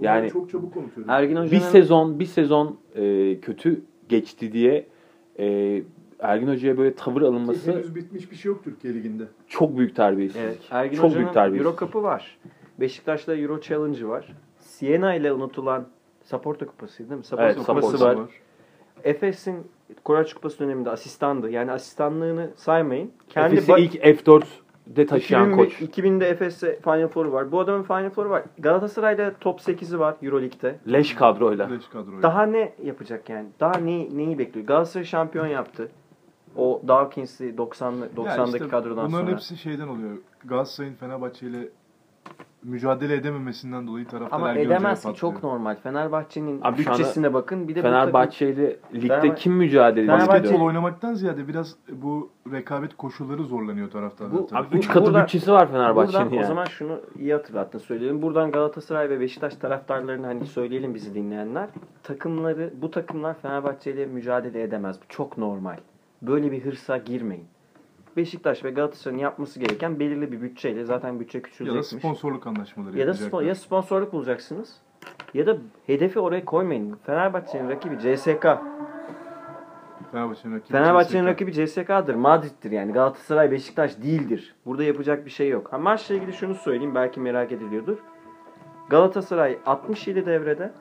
Yani çok çabuk unutuyor. Ergin Hoca'nın... Bir sezon bir sezon e, kötü geçti diye e, Ergin Hoca'ya böyle tavır alınması... Henüz bitmiş bir şey yok Türkiye Ligi'nde. Çok büyük terbiyesizlik. Evet, Ergin çok Hoca'nın büyük terbiyesizlik. Euro Cup'ı var. Beşiktaş'ta Euro Challenge'ı var. Siena ile unutulan Saporta Kupası değil mi? Saporta evet, Kupası, Saporta var. Efes'in Koraç Kupası döneminde asistandı. Yani asistanlığını saymayın. Kendi Efes'e ilk F4 de taşıyan 2000, koç. 2000'de Efes'te Final Four'u var. Bu adamın Final Four'u var. Galatasaray'da top 8'i var EuroLeague'de. Leş kadroyla. Leş kadroyla. Daha ne yapacak yani? Daha ne, neyi bekliyor? Galatasaray şampiyon yaptı. O Dawkins'i 90 90'daki işte kadrodan bunların sonra. Bunların hepsi şeyden oluyor. Galatasaray'ın Fenerbahçe ile mücadele edememesinden dolayı taraftar Ama Ergin Hoca'ya edemez ki patlıyor. çok normal. Fenerbahçe'nin Abi şu anda bütçesine bakın. Bir de bu Fenerbahçe ile ligde Fenerbahçe- kim mücadele ediyor? Fenerbahçe- Basketbol oynamaktan ziyade biraz bu rekabet koşulları zorlanıyor taraftarlar. Bu- tabii. Abi 3 katı Buradan- bütçesi var Fenerbahçe'nin buradan yani. o zaman şunu iyi hatırlattın söyleyelim. Buradan Galatasaray ve Beşiktaş taraftarlarını hani söyleyelim bizi dinleyenler. Takımları bu takımlar Fenerbahçe ile mücadele edemez. Bu çok normal. Böyle bir hırsa girmeyin. Beşiktaş ve Galatasaray'ın yapması gereken belirli bir bütçeyle zaten bütçe ya da küçülecekmiş. sponsorluk anlaşmaları Ya da, spon- ya sponsorluk bulacaksınız ya da hedefi oraya koymayın. Fenerbahçe'nin rakibi CSK. Fenerbahçe'nin rakibi. Fenerbahçe'nin rakibi CSK'dır. Madrid'dir yani. Galatasaray, Beşiktaş değildir. Burada yapacak bir şey yok. Ha, maçla ilgili şunu söyleyeyim. Belki merak ediliyordur. Galatasaray 67 devrede.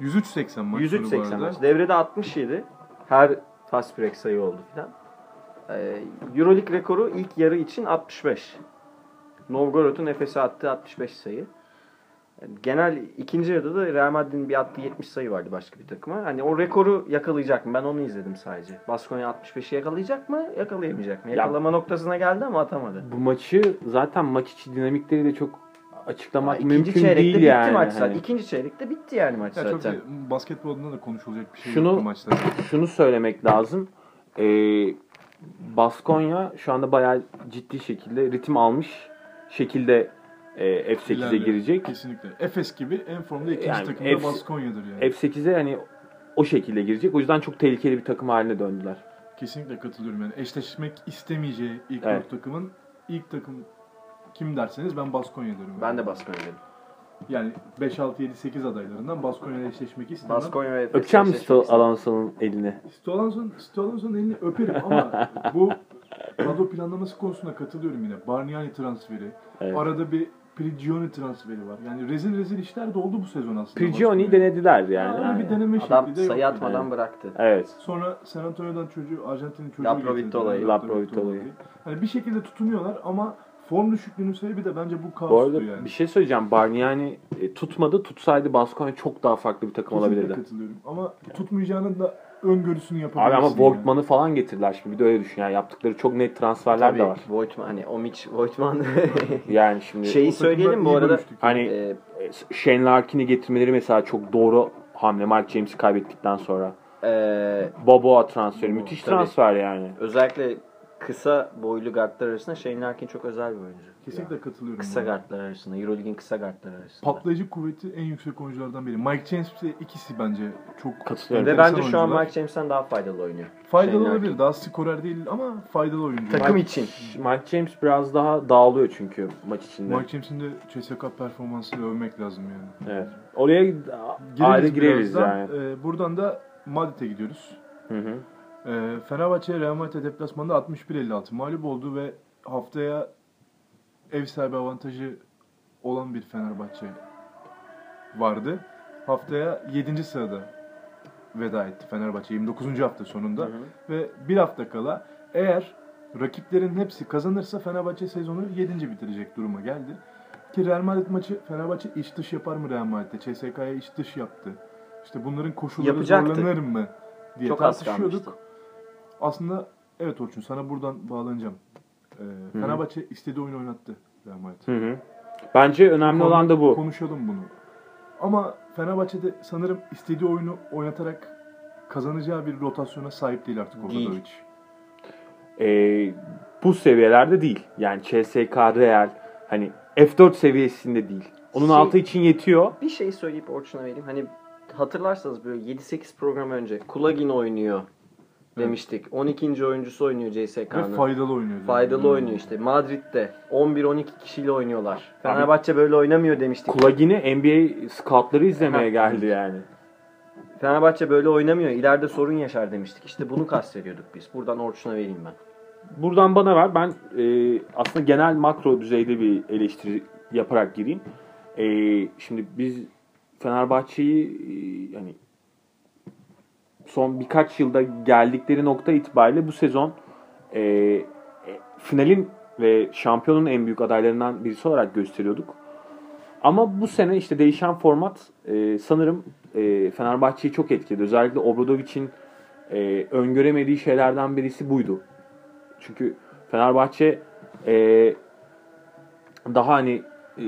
103.80 maç 103 sonu bu 80 arada. maç. Devrede 67. Her fast break sayı oldu filan. Ee, Euroleague rekoru ilk yarı için 65. Novgorod'un Efes'e attığı 65 sayı. Yani genel ikinci yarıda da Real Madrid'in bir attığı 70 sayı vardı başka bir takıma. Hani o rekoru yakalayacak mı? Ben onu izledim sadece. Baskonya 65'i yakalayacak mı? Yakalayamayacak mı? Ya- Yakalama noktasına geldi ama atamadı. Bu maçı zaten maç içi dinamikleri de çok açıklamak ikinci mümkün çeyrekte değil bitti yani. maç zaten. Hani İkinci çeyrekte bitti yani maç Ya çok zaten. iyi. basketbolda da konuşulacak bir şey Şunu- yok bu maçta. şunu söylemek lazım. Ee, Baskonya şu anda bayağı ciddi şekilde ritim almış şekilde e, F8'e İlerliyor. girecek. Kesinlikle. Efes gibi en formda ikinci Yani takım da Baskonya'dır yani. F8'e hani o şekilde girecek. O yüzden çok tehlikeli bir takım haline döndüler. Kesinlikle katılıyorum yani. Eşleşmek istemeyeceği ilk Evet. takımın ilk takım kim derseniz ben Baskonya derim. Ben de Baskonya dedim. Yani 5, 6, 7, 8 adaylarından Baskonya ile eşleşmek istemem. Baskonya ve Öpeceğim Sto Alonso'nun elini? Stolanson, Stolanson'un elini öperim ama bu kadro planlaması konusunda katılıyorum yine. Bargnani transferi, Evet. arada bir Prigioni transferi var. Yani rezil rezil işler de oldu bu sezon aslında. Baskonya'da. denediler yani. Yani bir deneme Adam şekli de sayı yok. atmadan yani. bıraktı. Evet. Sonra San Antonio'dan çocuğu, Arjantin'in çocuğu Laprovitola'yı. getirdiler. Laprovitola'yı. Hani bir şekilde tutunuyorlar ama form düşüklüğünün sebebi de bence bu Bu kaostu arada yani. bir şey söyleyeceğim. Bargnani e, tutmadı. Tutsaydı Baskonya çok daha farklı bir takım Kesinlikle olabilirdi. katılıyorum. Ama tutmayacağının da öngörüsünü Abi yapabilirsin. ama yani. Volkman'ı falan getirdiler şimdi. Bir de öyle düşün. Yani yaptıkları çok net transferler de var. Voigtman hani Omic, Voigtman Yani şimdi Şeyi söyleyelim bu arada. bölüştük. hani e, Shane Larkin'i getirmeleri mesela çok doğru hamle. Mark James'i kaybettikten sonra. e, Boboa transferi. Müthiş Tabii. transfer yani. özellikle kısa boylu guardlar arasında Shane Larkin çok özel bir oyuncu. Kesinlikle katılıyorum. Kısa buna. guardlar arasında. Euroleague'in kısa guardlar arasında. Patlayıcı kuvveti en yüksek oyunculardan biri. Mike James ve ikisi bence çok Katılıyorum. Ve bence şu an. Mike James'ten daha faydalı oynuyor. Faydalı Shane olabilir. Larkin. Daha skorer değil ama faydalı oyuncu. Takım Mike, için. Mike James biraz daha dağılıyor çünkü maç içinde. Mike James'in de CSKA performansını övmek lazım yani. Evet. Oraya ayrı gireriz birazdan. yani. Ee, buradan da Madrid'e gidiyoruz. Hı hı. Ee, Fenerbahçe Real Madrid deplasmanda 61-56 mağlup oldu ve haftaya ev sahibi avantajı olan bir Fenerbahçe vardı. Haftaya 7. sırada veda etti Fenerbahçe 29. hafta sonunda Hı hı. ve bir hafta kala eğer rakiplerin hepsi kazanırsa Fenerbahçe sezonu 7. bitirecek duruma geldi. Ki Real Madrid maçı Fenerbahçe iç dış yapar mı Real Madrid'de? CSK'ya iç dış yaptı. İşte bunların koşulları Yapacaktı. zorlanır mı diye Çok tartışıyorduk. Aslında evet Orçun sana buradan bağlanacağım. Ee, Fenerbahçe istediği oyunu oynattı Real Madrid. Hı hı. Bence önemli Konu- olan da bu. Konuşalım bunu. Ama Fenerbahçe'de sanırım istediği oyunu oynatarak kazanacağı bir rotasyona sahip değil artık. Obradovic. Ee, bu seviyelerde değil. Yani CSK, Real hani F4 seviyesinde değil. Onun Şey- altı için yetiyor. Bir şey söyleyip Orçun'a vereyim. Hani hatırlarsanız böyle 7-8 program önce Kulagin oynuyor demiştik. 12. oyuncusu oynuyor Ve CSK'nın. faydalı oynuyor. Faydalı oynuyor işte. Madrid'de 11-12 kişiyle oynuyorlar. Fenerbahçe böyle oynamıyor demiştik. Kulagini NBA scoutları izlemeye geldi yani. Fenerbahçe böyle oynamıyor. İleride sorun yaşar demiştik. İşte bunu kastediyorduk biz. Buradan Orçun'a vereyim ben. Buradan bana ver. Ben e, aslında genel makro düzeyde bir eleştiri yaparak gireyim. E, şimdi biz Fenerbahçe'yi e, hani son birkaç yılda geldikleri nokta itibariyle bu sezon e, e, finalin ve şampiyonun en büyük adaylarından birisi olarak gösteriyorduk. Ama bu sene işte değişen format e, sanırım e, Fenerbahçe'yi çok etkiledi. Özellikle Obradovic'in e, öngöremediği şeylerden birisi buydu. Çünkü Fenerbahçe e, daha hani e,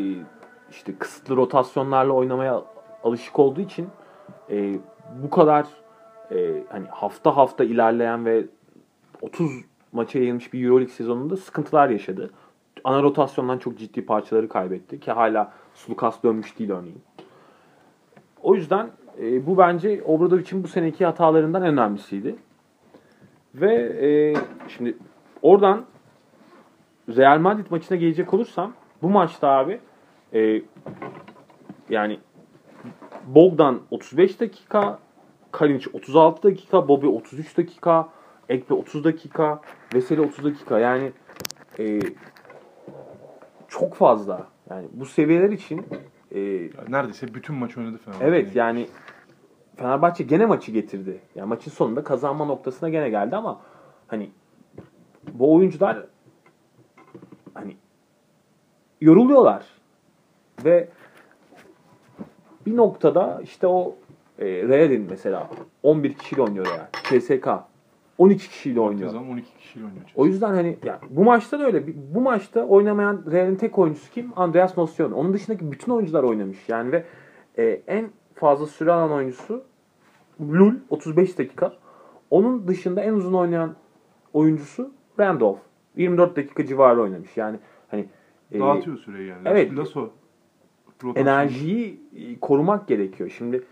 işte kısıtlı rotasyonlarla oynamaya alışık olduğu için e, bu kadar e, hani hafta hafta ilerleyen ve 30 maça yayılmış bir Euroleague sezonunda sıkıntılar yaşadı. Ana rotasyondan çok ciddi parçaları kaybetti ki hala Sulukas dönmüş değil örneğin. O yüzden e, bu bence Obradovic'in bu seneki hatalarından en önemlisiydi. Ve e, şimdi oradan Real Madrid maçına gelecek olursam bu maçta abi e, yani Bogdan 35 dakika, Kalinic 36 dakika, Bobby 33 dakika, Ekpe 30 dakika, Veseli 30 dakika. Yani e, çok fazla. Yani bu seviyeler için e, neredeyse bütün maç oynadı Fenerbahçe. Evet yani Fenerbahçe gene maçı getirdi. Yani maçın sonunda kazanma noktasına gene geldi ama hani bu oyuncular hani yoruluyorlar. Ve bir noktada işte o e, Real'in mesela 11 kişiyle oynuyor Real. CSK 12 kişiyle oynuyor. Zaman 12 kişiyle oynuyor. O yüzden hani ya bu maçta da öyle. Bu maçta oynamayan Real'in tek oyuncusu kim? Andreas Nocion. Onun dışındaki bütün oyuncular oynamış. Yani ve e, en fazla süre alan oyuncusu Lul 35 dakika. Onun dışında en uzun oynayan oyuncusu Randolph. 24 dakika civarı oynamış. Yani hani e, Dağıtıyor süreyi yani. evet. Lasso. enerjiyi e, korumak gerekiyor. Şimdi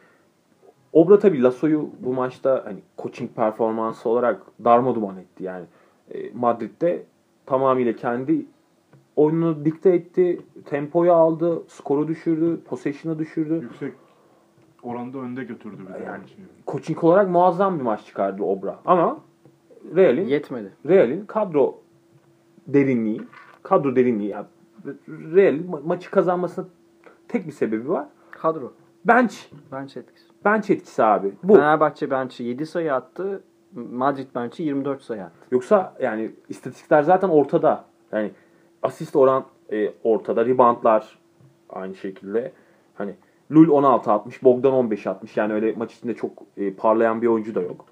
Obra tabii Lasso'yu bu maçta hani coaching performansı olarak darmaduman etti. Yani e, Madrid'de tamamıyla kendi oyununu dikte etti, tempoyu aldı, skoru düşürdü, possession'ı düşürdü. Yüksek oranda önde götürdü bir de. Yani. Coaching olarak muazzam bir maç çıkardı Obra. Ama Real'in Yetmedi. Real'in kadro derinliği, kadro derinliği yani Real'in ma- maçı kazanmasının tek bir sebebi var. Kadro. Bench. Bench etkisi. Bench etkisi abi. Bu. Fenerbahçe bench'i 7 sayı attı. Madrid bench'i 24 sayı attı. Yoksa yani istatistikler zaten ortada. Yani asist oran e, ortada. Reboundlar aynı şekilde. Hani Lul 16 atmış, Bogdan 15 atmış. Yani öyle maç içinde çok e, parlayan bir oyuncu da yok.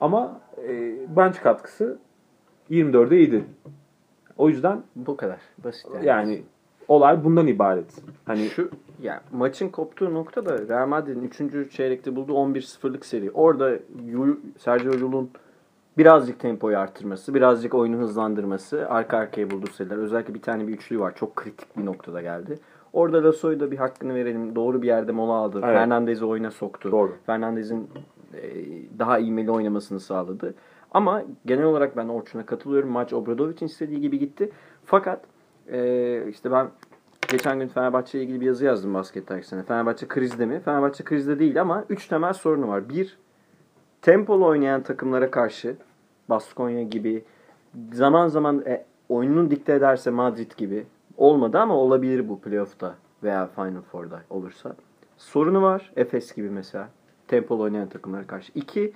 Ama e, bench katkısı 24'e 7. O yüzden Bu kadar. Basit yani olay bundan ibaret. Hani Şu ya maçın koptuğu nokta da Real Madrid'in 3. çeyrekte bulduğu 11-0'lık seri. Orada Sergio Llull'un birazcık tempoyu arttırması, birazcık oyunu hızlandırması, arka arkaya bulduğu sayılar. Özellikle bir tane bir üçlü var. Çok kritik bir noktada geldi. Orada Lasso'yu da bir hakkını verelim. Doğru bir yerde mola aldı. Evet. Fernandez'i oyuna soktu. Doğru. Fernandez'in e, daha ivmeli oynamasını sağladı. Ama genel olarak ben Orçun'a katılıyorum. Maç Obradovic'in istediği gibi gitti. Fakat e, işte ben geçen gün Fenerbahçe ile ilgili bir yazı yazdım basket dergisine. Fenerbahçe krizde mi? Fenerbahçe krizde değil ama 3 temel sorunu var. Bir, tempolu oynayan takımlara karşı Baskonya gibi zaman zaman e, oyununu dikte ederse Madrid gibi olmadı ama olabilir bu playoff'ta veya Final Four'da olursa. Sorunu var. Efes gibi mesela. Tempolu oynayan takımlara karşı. İki,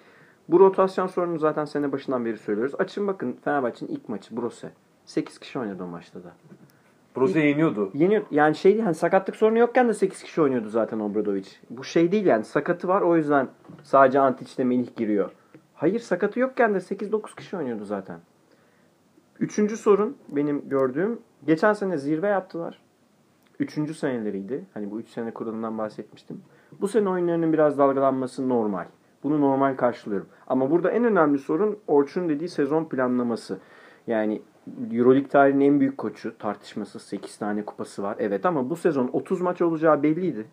bu rotasyon sorunu zaten sene başından beri söylüyoruz. Açın bakın Fenerbahçe'nin ilk maçı Brose. 8 kişi oynadı o maçta da. Brose yeniyordu. Yeni yani şey değil hani sakatlık sorunu yokken de 8 kişi oynuyordu zaten Obradovic. Bu şey değil yani sakatı var o yüzden sadece Antic'le Melih giriyor. Hayır sakatı yokken de 8-9 kişi oynuyordu zaten. Üçüncü sorun benim gördüğüm geçen sene zirve yaptılar. Üçüncü seneleriydi. Hani bu üç sene kuralından bahsetmiştim. Bu sene oyunlarının biraz dalgalanması normal. Bunu normal karşılıyorum. Ama burada en önemli sorun Orçun dediği sezon planlaması. Yani Euroleague tarihinin en büyük koçu. Tartışmasız 8 tane kupası var. Evet ama bu sezon 30 maç olacağı belliydi.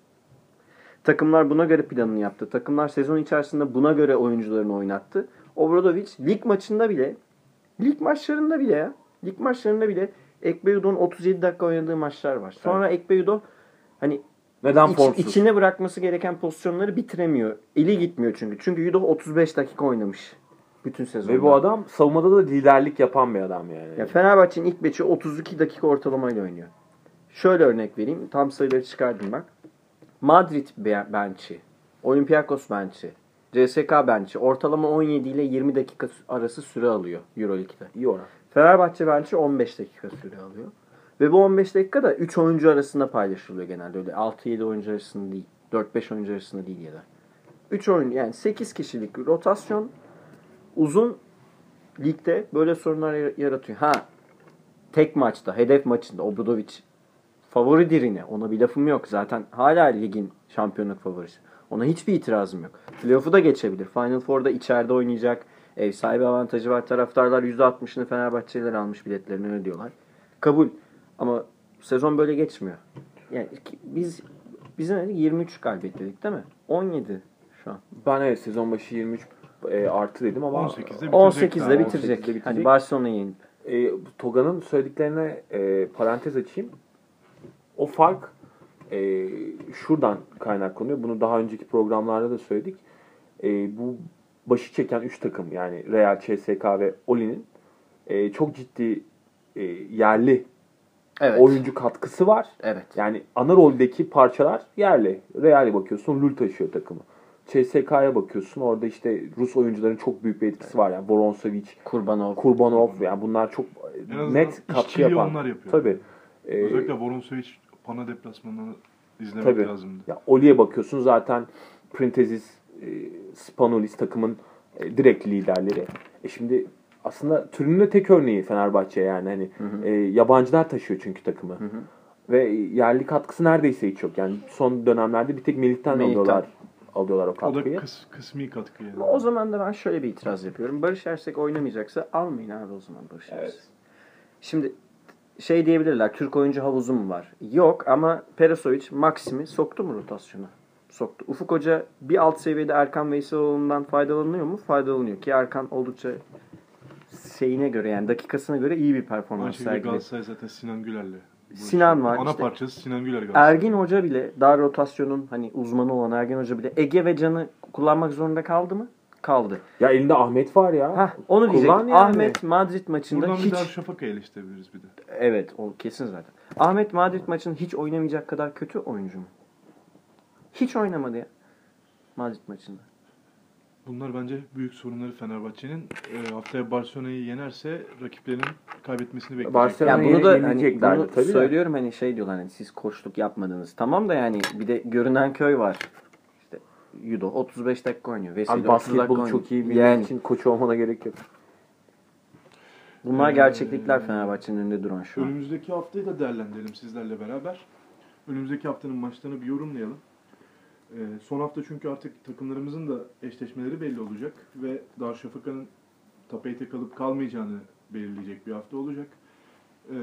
Takımlar buna göre planını yaptı. Takımlar sezon içerisinde buna göre oyuncularını oynattı. Obradovic lig maçında bile lig maçlarında bile ya lig maçlarında bile Ekbeyudon 37 dakika oynadığı maçlar var. Sonra Ekbeyudo hani Neden İç- formsuz? içine bırakması gereken pozisyonları bitiremiyor. Eli gitmiyor çünkü. Çünkü Yudo 35 dakika oynamış. Bütün sezonda. Ve bu adam savunmada da liderlik yapan bir adam yani. Ya Fenerbahçe'nin ilk beşi 32 dakika ortalamayla oynuyor. Şöyle örnek vereyim. Tam sayıları çıkardım bak. Madrid be- bench'i, Olympiakos bench'i, CSK bench'i ortalama 17 ile 20 dakika arası süre alıyor Euroleague'de. İyi oran. Fenerbahçe bench'i 15 dakika süre alıyor. Ve bu 15 dakika da 3 oyuncu arasında paylaşılıyor genelde. Öyle 6-7 oyuncu arasında değil. 4-5 oyuncu arasında değil ya da. 3 oyun yani 8 kişilik rotasyon uzun ligde böyle sorunlar yar- yaratıyor. Ha tek maçta, hedef maçında Obradovic favoridir yine. Ona bir lafım yok. Zaten hala ligin şampiyonluk favorisi. Ona hiçbir itirazım yok. Playoff'u da geçebilir. Final Four'da içeride oynayacak. Ev sahibi avantajı var. Taraftarlar %60'ını Fenerbahçeliler almış biletlerini ödüyorlar. Kabul. Ama sezon böyle geçmiyor. Yani biz biz ne dedik? 23 galibiyet dedik değil mi? 17 şu an. Ben evet sezon başı 23 e, artı dedim ama 18'de bitirecek. 18'de daha. bitirecek. 18'de bitirecek. Hani Barcelona'yı yenip. e, Toga'nın söylediklerine e, parantez açayım. O fark e, şuradan kaynaklanıyor. Bunu daha önceki programlarda da söyledik. E, bu başı çeken 3 takım yani Real, CSK ve Oli'nin e, çok ciddi e, yerli Evet. oyuncu katkısı var. Evet. Yani ana roldeki parçalar yerli. Real'e bakıyorsun Lul taşıyor takımı. CSK'ya bakıyorsun orada işte Rus oyuncuların çok büyük bir etkisi var. Yani Voronsevic, Kurbanov. Kurbanov yani bunlar çok net katkı yapan. onlar yapıyor. Tabii. Ee, Özellikle Voronsevic Pana deplasmanını izlemek Tabii. lazımdı. ya Oli'ye bakıyorsun zaten Printezis, e, Spanulis takımın e, direkt liderleri. E şimdi aslında türünün de tek örneği Fenerbahçe yani hani e, yabancılar taşıyor çünkü takımı. Ve yerli katkısı neredeyse hiç yok. Yani son dönemlerde bir tek Melih'ten. alıyorlar alıyorlar o O da katkıyı. kıs, kısmi katkı yani. O zaman da ben şöyle bir itiraz yapıyorum. Barış Ersek oynamayacaksa almayın abi o zaman Barış Evet. Ersek. Şimdi şey diyebilirler. Türk oyuncu havuzu mu var? Yok ama Perasovic Maxim'i soktu mu rotasyona? Soktu. Ufuk Hoca bir alt seviyede Erkan Veyseloğlu'ndan faydalanıyor mu? Faydalanıyor ki Erkan oldukça şeyine göre yani dakikasına göre iyi bir performans sergiledi. Galatasaray zaten Sinan Güler'le. Sinan var, Ana işte. parçası Sinan Güler Galatasaray. Ergin Hoca bile dar rotasyonun hani uzmanı olan Ergin Hoca bile Ege ve Can'ı kullanmak zorunda kaldı mı? Kaldı. Ya elinde Ahmet var ya. Hah, onu diyecek. Kullan yani. Ahmet Madrid maçında Buradan bir hiç daha Şafaka'yı eleştirebiliriz bir de. Evet o kesin zaten. Ahmet Madrid maçında hiç oynamayacak kadar kötü oyuncu mu? Hiç oynamadı ya. Madrid maçında. Bunlar bence büyük sorunları Fenerbahçe'nin. E, haftaya Barcelona'yı yenerse rakiplerinin kaybetmesini bekleyecek. Barcelona- Yani bunu da hani bunu tabii de. söylüyorum hani şey diyorlar hani siz koçluk yapmadınız. Tamam da yani bir de görünen köy var. İşte Yudo 35 dakika oynuyor. Veseli Abi 30 dakika basketbolu çok iyi bildiğin Yani için koç olmana gerek yok. bunlar Ee, gerçeklikler Fenerbahçe'nin önünde duran şu an. Önümüzdeki haftayı da değerlendirelim sizlerle beraber. Önümüzdeki haftanın maçlarını bir yorumlayalım. Ee, son hafta çünkü artık takımlarımızın da eşleşmeleri belli olacak ve Darüşşafaka'nın top 8'e kalıp kalmayacağını belirleyecek bir hafta olacak. Ee,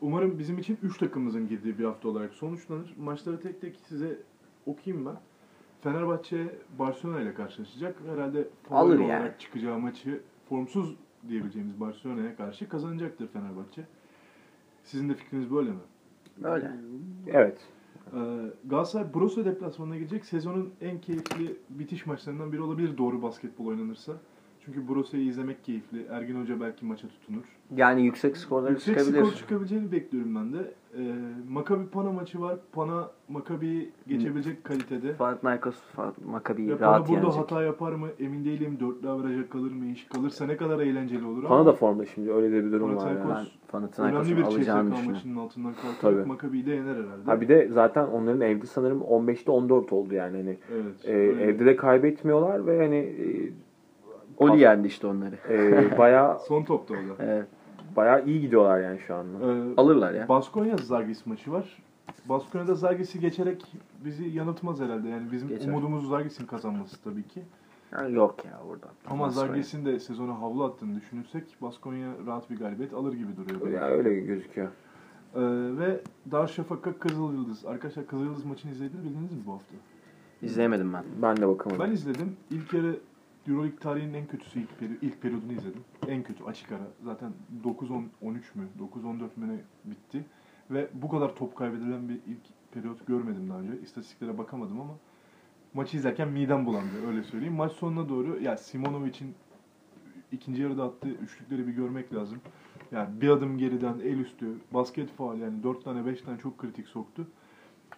umarım bizim için 3 takımımızın girdiği bir hafta olarak sonuçlanır. Maçları tek tek size okuyayım ben. Fenerbahçe Barcelona ile karşılaşacak. Herhalde favori Alır olarak yani. çıkacağı maçı formsuz diyebileceğimiz Barcelona'ya karşı kazanacaktır Fenerbahçe. Sizin de fikriniz böyle mi? Öyle. Evet. Ee, Galatasaray Borussia deplasmanına gidecek. Sezonun en keyifli bitiş maçlarından biri olabilir doğru basketbol oynanırsa. Çünkü Borussia'yı izlemek keyifli. Ergin Hoca belki maça tutunur. Yani yüksek skorlar Yüksek çıkabilir. skor çıkabileceğini bekliyorum ben de. Ee, Maccabi Pana maçı var. Pana Maccabi'yi geçebilecek kalitede. Panathinaikos Maccabi'yi Ve Pana rahat burada yenecek. hata yapar mı emin değilim. Dörtlü avraja kalır mı? iş kalırsa ne kadar eğlenceli olur ama da formda şimdi öyle de bir durum var. Yani. Ben Panathinaikos'un önemli bir alacağını düşünüyorum. maçının altından kalkarak Tabii. Maccabi'yi de yener herhalde. Ha bir de zaten onların evde sanırım 15'te 14 oldu yani hani. evet. E, öyle. evde de kaybetmiyorlar ve hani e, Oli yendi işte onları. e, bayağı Son topta o da. Evet. bayağı iyi gidiyorlar yani şu anda. Ee, Alırlar ya. Baskonya Zagis maçı var. Baskonya'da Zagis'i geçerek bizi yanıltmaz herhalde. Yani bizim Geçer. umudumuz Zagis'in kazanması tabii ki. Ha, yok ya burada. Ama Baskonya. Zagis'in de sezona havlu attığını düşünürsek Baskonya rahat bir galibiyet alır gibi duruyor. Ya öyle gözüküyor. Ee, ve Darüşşafaka Kızıl Yıldız. Arkadaşlar Kızıl Yıldız maçını izlediniz bildiniz mi bu hafta? İzleyemedim ben. Ben de bakamadım. Ben izledim. İlk yarı Euroleague tarihinin en kötüsü ilk, peri- ilk periyodunu izledim. En kötü açık ara. Zaten 9-10-13 mü 9-14 mü ne bitti. Ve bu kadar top kaybedilen bir ilk periyot görmedim daha önce. İstatistiklere bakamadım ama maçı izlerken midem bulandı öyle söyleyeyim. Maç sonuna doğru ya Simonovic'in ikinci yarıda attığı üçlükleri bir görmek lazım. Yani bir adım geriden el üstü basket faal yani 4 tane 5 tane çok kritik soktu.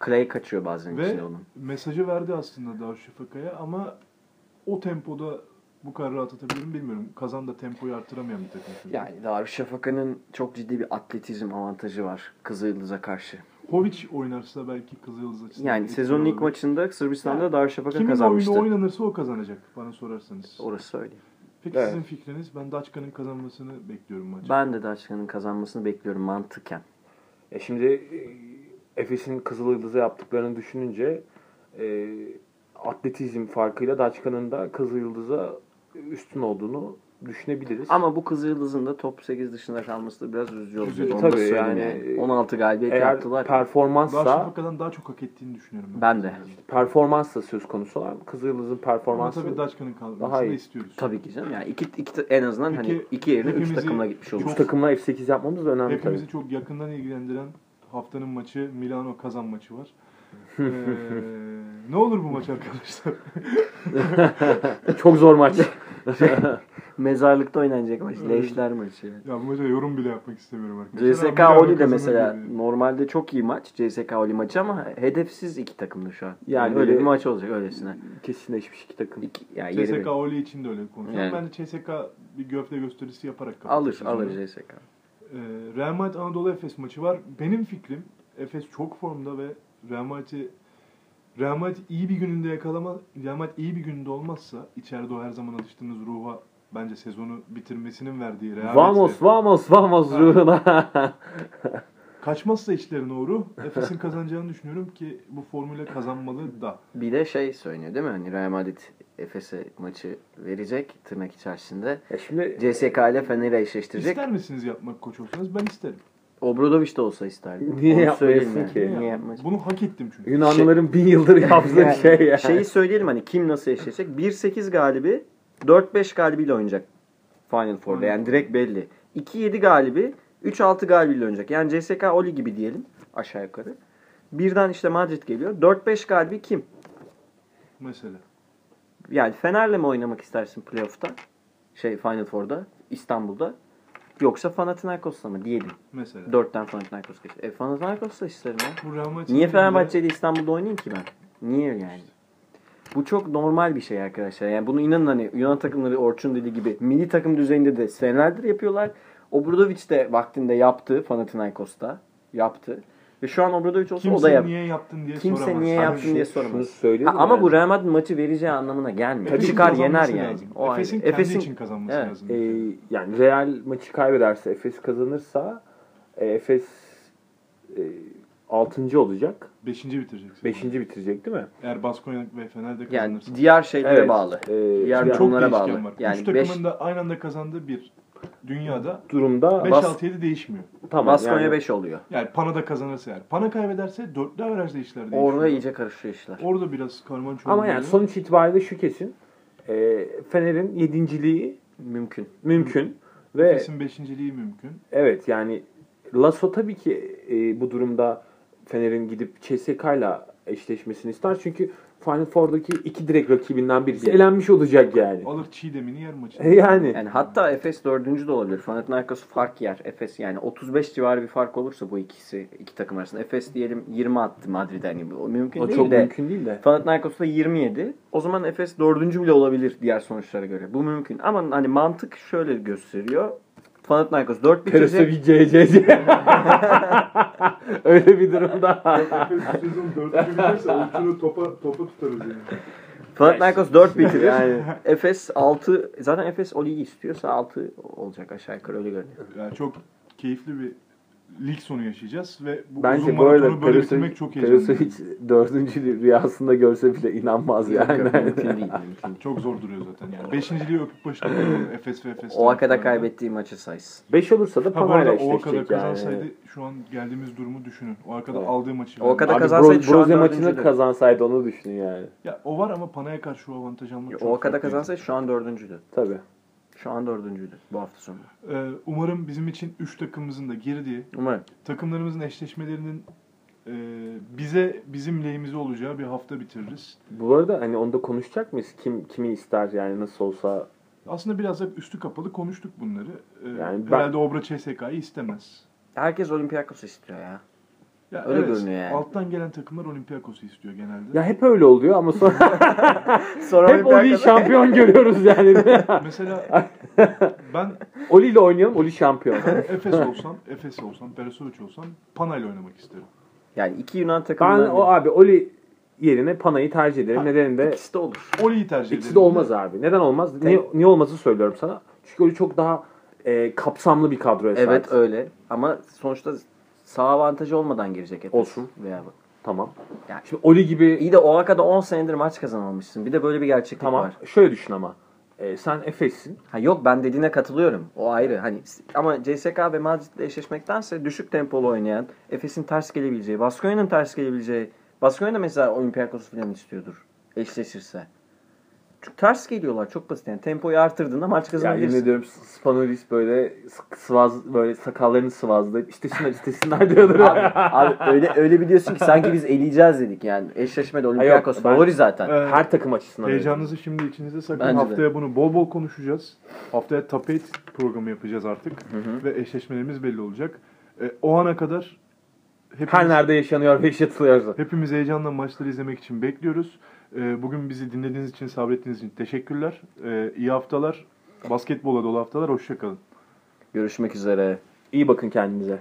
Clay kaçıyor bazen Ve onun. mesajı verdi aslında Darüşşafaka'ya ama o tempoda bu kadar rahat atabilir mi bilmiyorum. Kazan da tempoyu arttıramayan bir takım. çünkü. Yani Darüşşafaka'nın çok ciddi bir atletizm avantajı var Kızılyıldız'a karşı. Hovic oynarsa belki Kızıldız açısından. Yani sezonun ilk olabilir. maçında Sırbistan'da Yani Darüşşafaka Kimin kazanmıştı. oyunu oynanırsa o kazanacak bana sorarsanız. Orası öyle. Peki Evet. sizin fikriniz? Ben Daçka'nın kazanmasını bekliyorum maçı. Ben de Daçka'nın kazanmasını bekliyorum mantıken. E şimdi e, Efes'in Kızıl Yıldız'a yaptıklarını düşününce e, atletizm farkıyla Daçka'nın da Kızıl Yıldız'a üstün olduğunu düşünebiliriz. Ama bu Kızılyıldız'ın da top 8 dışında kalması da biraz üzücü oldu. Üzücü. Onu da Tabii yani, yani. 16 galibiyet eğer yaptılar. performansla Darüşşafaka'dan daha çok hak ettiğini düşünüyorum. Ben de. performans da söz konusu var. Kızıl Yıldız'ın Ama performansı tabii Daçka'nın kalmasını Daha iyi. istiyoruz. Tabii ki canım. Yani iki, iki en azından Peki, hani iki yerine üç hepimizi takımla gitmiş olur. üç takımla F8 yapmamız da önemli Hepimizi çok yakından ilgilendiren haftanın maçı Milano Kazan maçı var. Ee, ne olur bu maç arkadaşlar? Çok zor maç. Mezarlıkta oynanacak maç. Leşler maçı. Ya bu maça yorum bile yapmak istemiyorum arkadaşlar. CSK Oli de mesela gibi. normalde çok iyi maç CSK Oli maçı ama hedefsiz iki takımdı şu an. Yani öyle öyle- bir maç olacak öylesine. Kesinleşmiş iki takım. İki, yani CSK bir- Oli için de öyle konuşuyorum. Yani. Ben de CSK bir göfte gösterisi yaparak alır alır. CSK. Ee, Real Madrid Anadolu Efes maçı var. Benim fikrim Efes çok formda ve Real Madrid'i Real Madrid iyi bir gününde yakalama Real Madrid iyi bir gününde olmazsa içeride o her zaman alıştığımız ruha bence sezonu bitirmesinin verdiği rehavetle Vamos, vamos, vamos Ha. ruhuna. kaçmazsa işlerine o ruh Efes'in kazanacağını düşünüyorum ki bu formüle kazanmalı da. Bir de şey söyleniyor değil mi? Hani Real Madrid Efes'e maçı verecek tırnak içerisinde. ya şimdi CSK ile Fener'i eşleştirecek. İster misiniz yapmak koç olsanız? Ben isterim. Obradoviç de olsa isterdim. Niye Onu yapmayasın söyleyeyim ki? yani. Niye yapmaz? Bunu hak ettim çünkü. Yunanlıların bin yıldır yaptığı Yani şey ya. Şeyi söyleyelim hani kim nasıl eşleşecek? 1-8 galibi 4-5 galibiyle oynayacak Final Four'da. Yani direkt belli. 2-7 galibi 3-6 galibiyle oynayacak. Yani CSK Oli gibi diyelim aşağı yukarı. Birden işte Madrid geliyor. 4-5 galibi kim? Mesela. Yani Fener'le mi oynamak istersin playoff'ta? Şey Final Four'da İstanbul'da. Yoksa Panathinaikos'la mı diyelim. Mesela. 4'ten Panathinaikos geçti. E Panathinaikos'la isterim ya. Bu Niye Fenerbahçe'de İstanbul'da oynayayım ki ben? Niye yani? Bu çok normal bir şey arkadaşlar. Yani bunu inanın hani Yunan takımları Orçun dediği gibi milli takım düzeyinde de senelerdir yapıyorlar. Obradoviç de vaktinde yaptı Panathinaikos'ta. Yaptı. Ve şu an Obradoviç olsa o da Kimse yap. niye yaptın diye Kimse soramaz. niye Hani yaptın şu- diye Şunu soramaz. söyleyeyim Ha, ama yani? bu Real Madrid maçı vereceği anlamına gelmiyor. Efes'in Çıkar yener yani. lazım. O. Efes'in kendi Efes'in için kazanması Evet. lazım. Ee, yani Real maçı kaybederse Efes kazanırsa e, Efes e, 6. olacak. Beşinci bitirecek. 5. bitirecek değil mi? Eğer Baskonya ve Fener'de Yani kazanırsa. diğer şeylere Evet. bağlı. Ee, Diğer ya- çok durumlara değişken bağlı. var. Yani Üç beş- takımın da aynı anda kazandığı bir dünyada durumda 5-6-7 değişmiyor. tamam Baskonya yani 5 oluyor. Yani Pana da kazanırsa eğer. Pana kaybederse dörtlü averajda işler değişiyor. Orada iyice karışıyor işler. Orada biraz karman çorman ama yani oluyor. sonuç itibariyle şu kesin. E, Fener'in yedinciliği Mümkün. mümkün ve Efes'in beşinciliği mümkün. evet yani Lasso tabii ki e, bu durumda Fener'in gidip CSK'yla eşleşmesini ister. Çünkü Final Four'daki iki direkt rakibinden birisi Bir- elenmiş olacak yani. Alır çiğdemini yer maçı. Yani Yani hatta Efes dördüncü de olabilir. Panathinaikos fark yer. Efes yani 35 civarı bir fark olursa bu ikisi iki takım arasında. Efes diyelim 20 attı Madrid'e. Yani bu mümkün o değil çok de. mümkün değil de. Panathinaikos da 27. O zaman Efes dördüncü bile olabilir diğer sonuçlara göre. Bu mümkün. Ama hani mantık şöyle gösteriyor. Panathinaikos 4 bitirecek. Perosovic CCC. Öyle bir durumda. Sezon dördüncü biterse Orçun'u topa, topa tutarız yani. Panathinaikos 4 bitirir. Yani. Efes 6. Zaten Efes o ligi istiyorsa 6 olacak aşağı yukarı öyle görünüyor. Yani çok keyifli bir lig sonu yaşayacağız ve bu uzun Bence bu arada böyle bitirmek çok heyecanlı. Perosovic dördüncü rüyasında görse bile inanmaz yani. mümkün değil. Mümkün değil. Çok zor duruyor zaten yani. Beşinciliği öpüp başına. Efes ve Efes. O kadar taraftarı. kaybettiği maçı sayısın. Beş olursa da kadar eşleşecek kazansaydı yani. şu an geldiğimiz durumu düşünün. O kadar Evet. aldığı maçı. O kadar Abi kazansaydı Bro- şu an Broze maçını dördüncüydü. kazansaydı onu düşün yani. Ya o var ama Pana'ya karşı o avantaj almak çok O kadar farklı. kazansaydı şu an dördüncüydü. Tabii. Şu an dördüncüydü bu hafta sonu. Ee, umarım bizim için 3 takımımızın da girdiği, Umarım. takımlarımızın eşleşmelerinin e, bize bizim lehimize olacağı bir hafta bitiririz. Bu arada hani onda konuşacak mıyız? Kim kimi ister yani nasıl olsa Aslında biraz da üstü kapalı konuştuk bunları. Ee, Yani ben- herhalde Obra CSK'yı istemez. Herkes Olympiakos istiyor ya. Ya Öyle evet, görünüyor yani. Alttan gelen takımlar Olympiakos'u istiyor genelde. ya hep öyle oluyor ama sonra Sonra hep Oli şampiyon görüyoruz yani. Mesela ben Oli ile oynayalım Oli şampiyon. Efes olsam, Efes olsam, Perasovic olsam Pana ile oynamak isterim. Yani iki Yunan Ben takımından o abi Oli yerine Pana'yı tercih ederim. Ha, Nedeni de ikisi de olur. Oli'yi tercih ederim. ikisi de olmaz abi. Neden olmaz? Niye, niye olmazı söylüyorum sana. Çünkü Oli çok daha e, kapsamlı bir kadroya sahip. Evet öyle. Ama sonuçta sağ avantajı olmadan girecek Efes. Olsun. Veya Tamam. Yani- Şimdi Oli gibi İyi de o arkada 10 senedir maç kazanamamışsın. Bir de böyle bir gerçeklik tamam. var. Şöyle düşün ama. E, sen Efes'sin. Ha yok ben dediğine katılıyorum. O ayrı. Hani ama CSK ve Madrid'le eşleşmektense düşük tempolu oynayan, Efes'in ters gelebileceği, Baskonya'nın ters gelebileceği, Baskonya da mesela Olympiakos falan istiyordur eşleşirse. Çünkü ters geliyorlar çok basit yani. Tempoyu artırdığında maç kazanabilirsin. yemin ediyorum Spanulis böyle sıvaz böyle sakallarını sıvazlayıp istesinler istesinler diyordur. abi, abi öyle öyle biliyorsun ki sanki biz eleyeceğiz dedik yani. Eşleşmede Olympiakos ben- favori zaten. Ee, Her takım açısından. öyle. Heyecanınızı şimdi içinize sakın. Bence de. Haftaya bunu bol bol konuşacağız. Haftaya 8 programı yapacağız artık. Hı hı. Ve eşleşmelerimiz belli olacak. Ee, o ana kadar hepimiz, Her nerede yaşanıyor ve yaşatılıyorsa. hepimiz heyecanla maçları izlemek için bekliyoruz. Ee, bugün bizi dinlediğiniz için, sabrettiğiniz için teşekkürler. Ee, iyi haftalar. Basketbola dolu haftalar. Hoşçakalın. Görüşmek üzere. İyi bakın kendinize.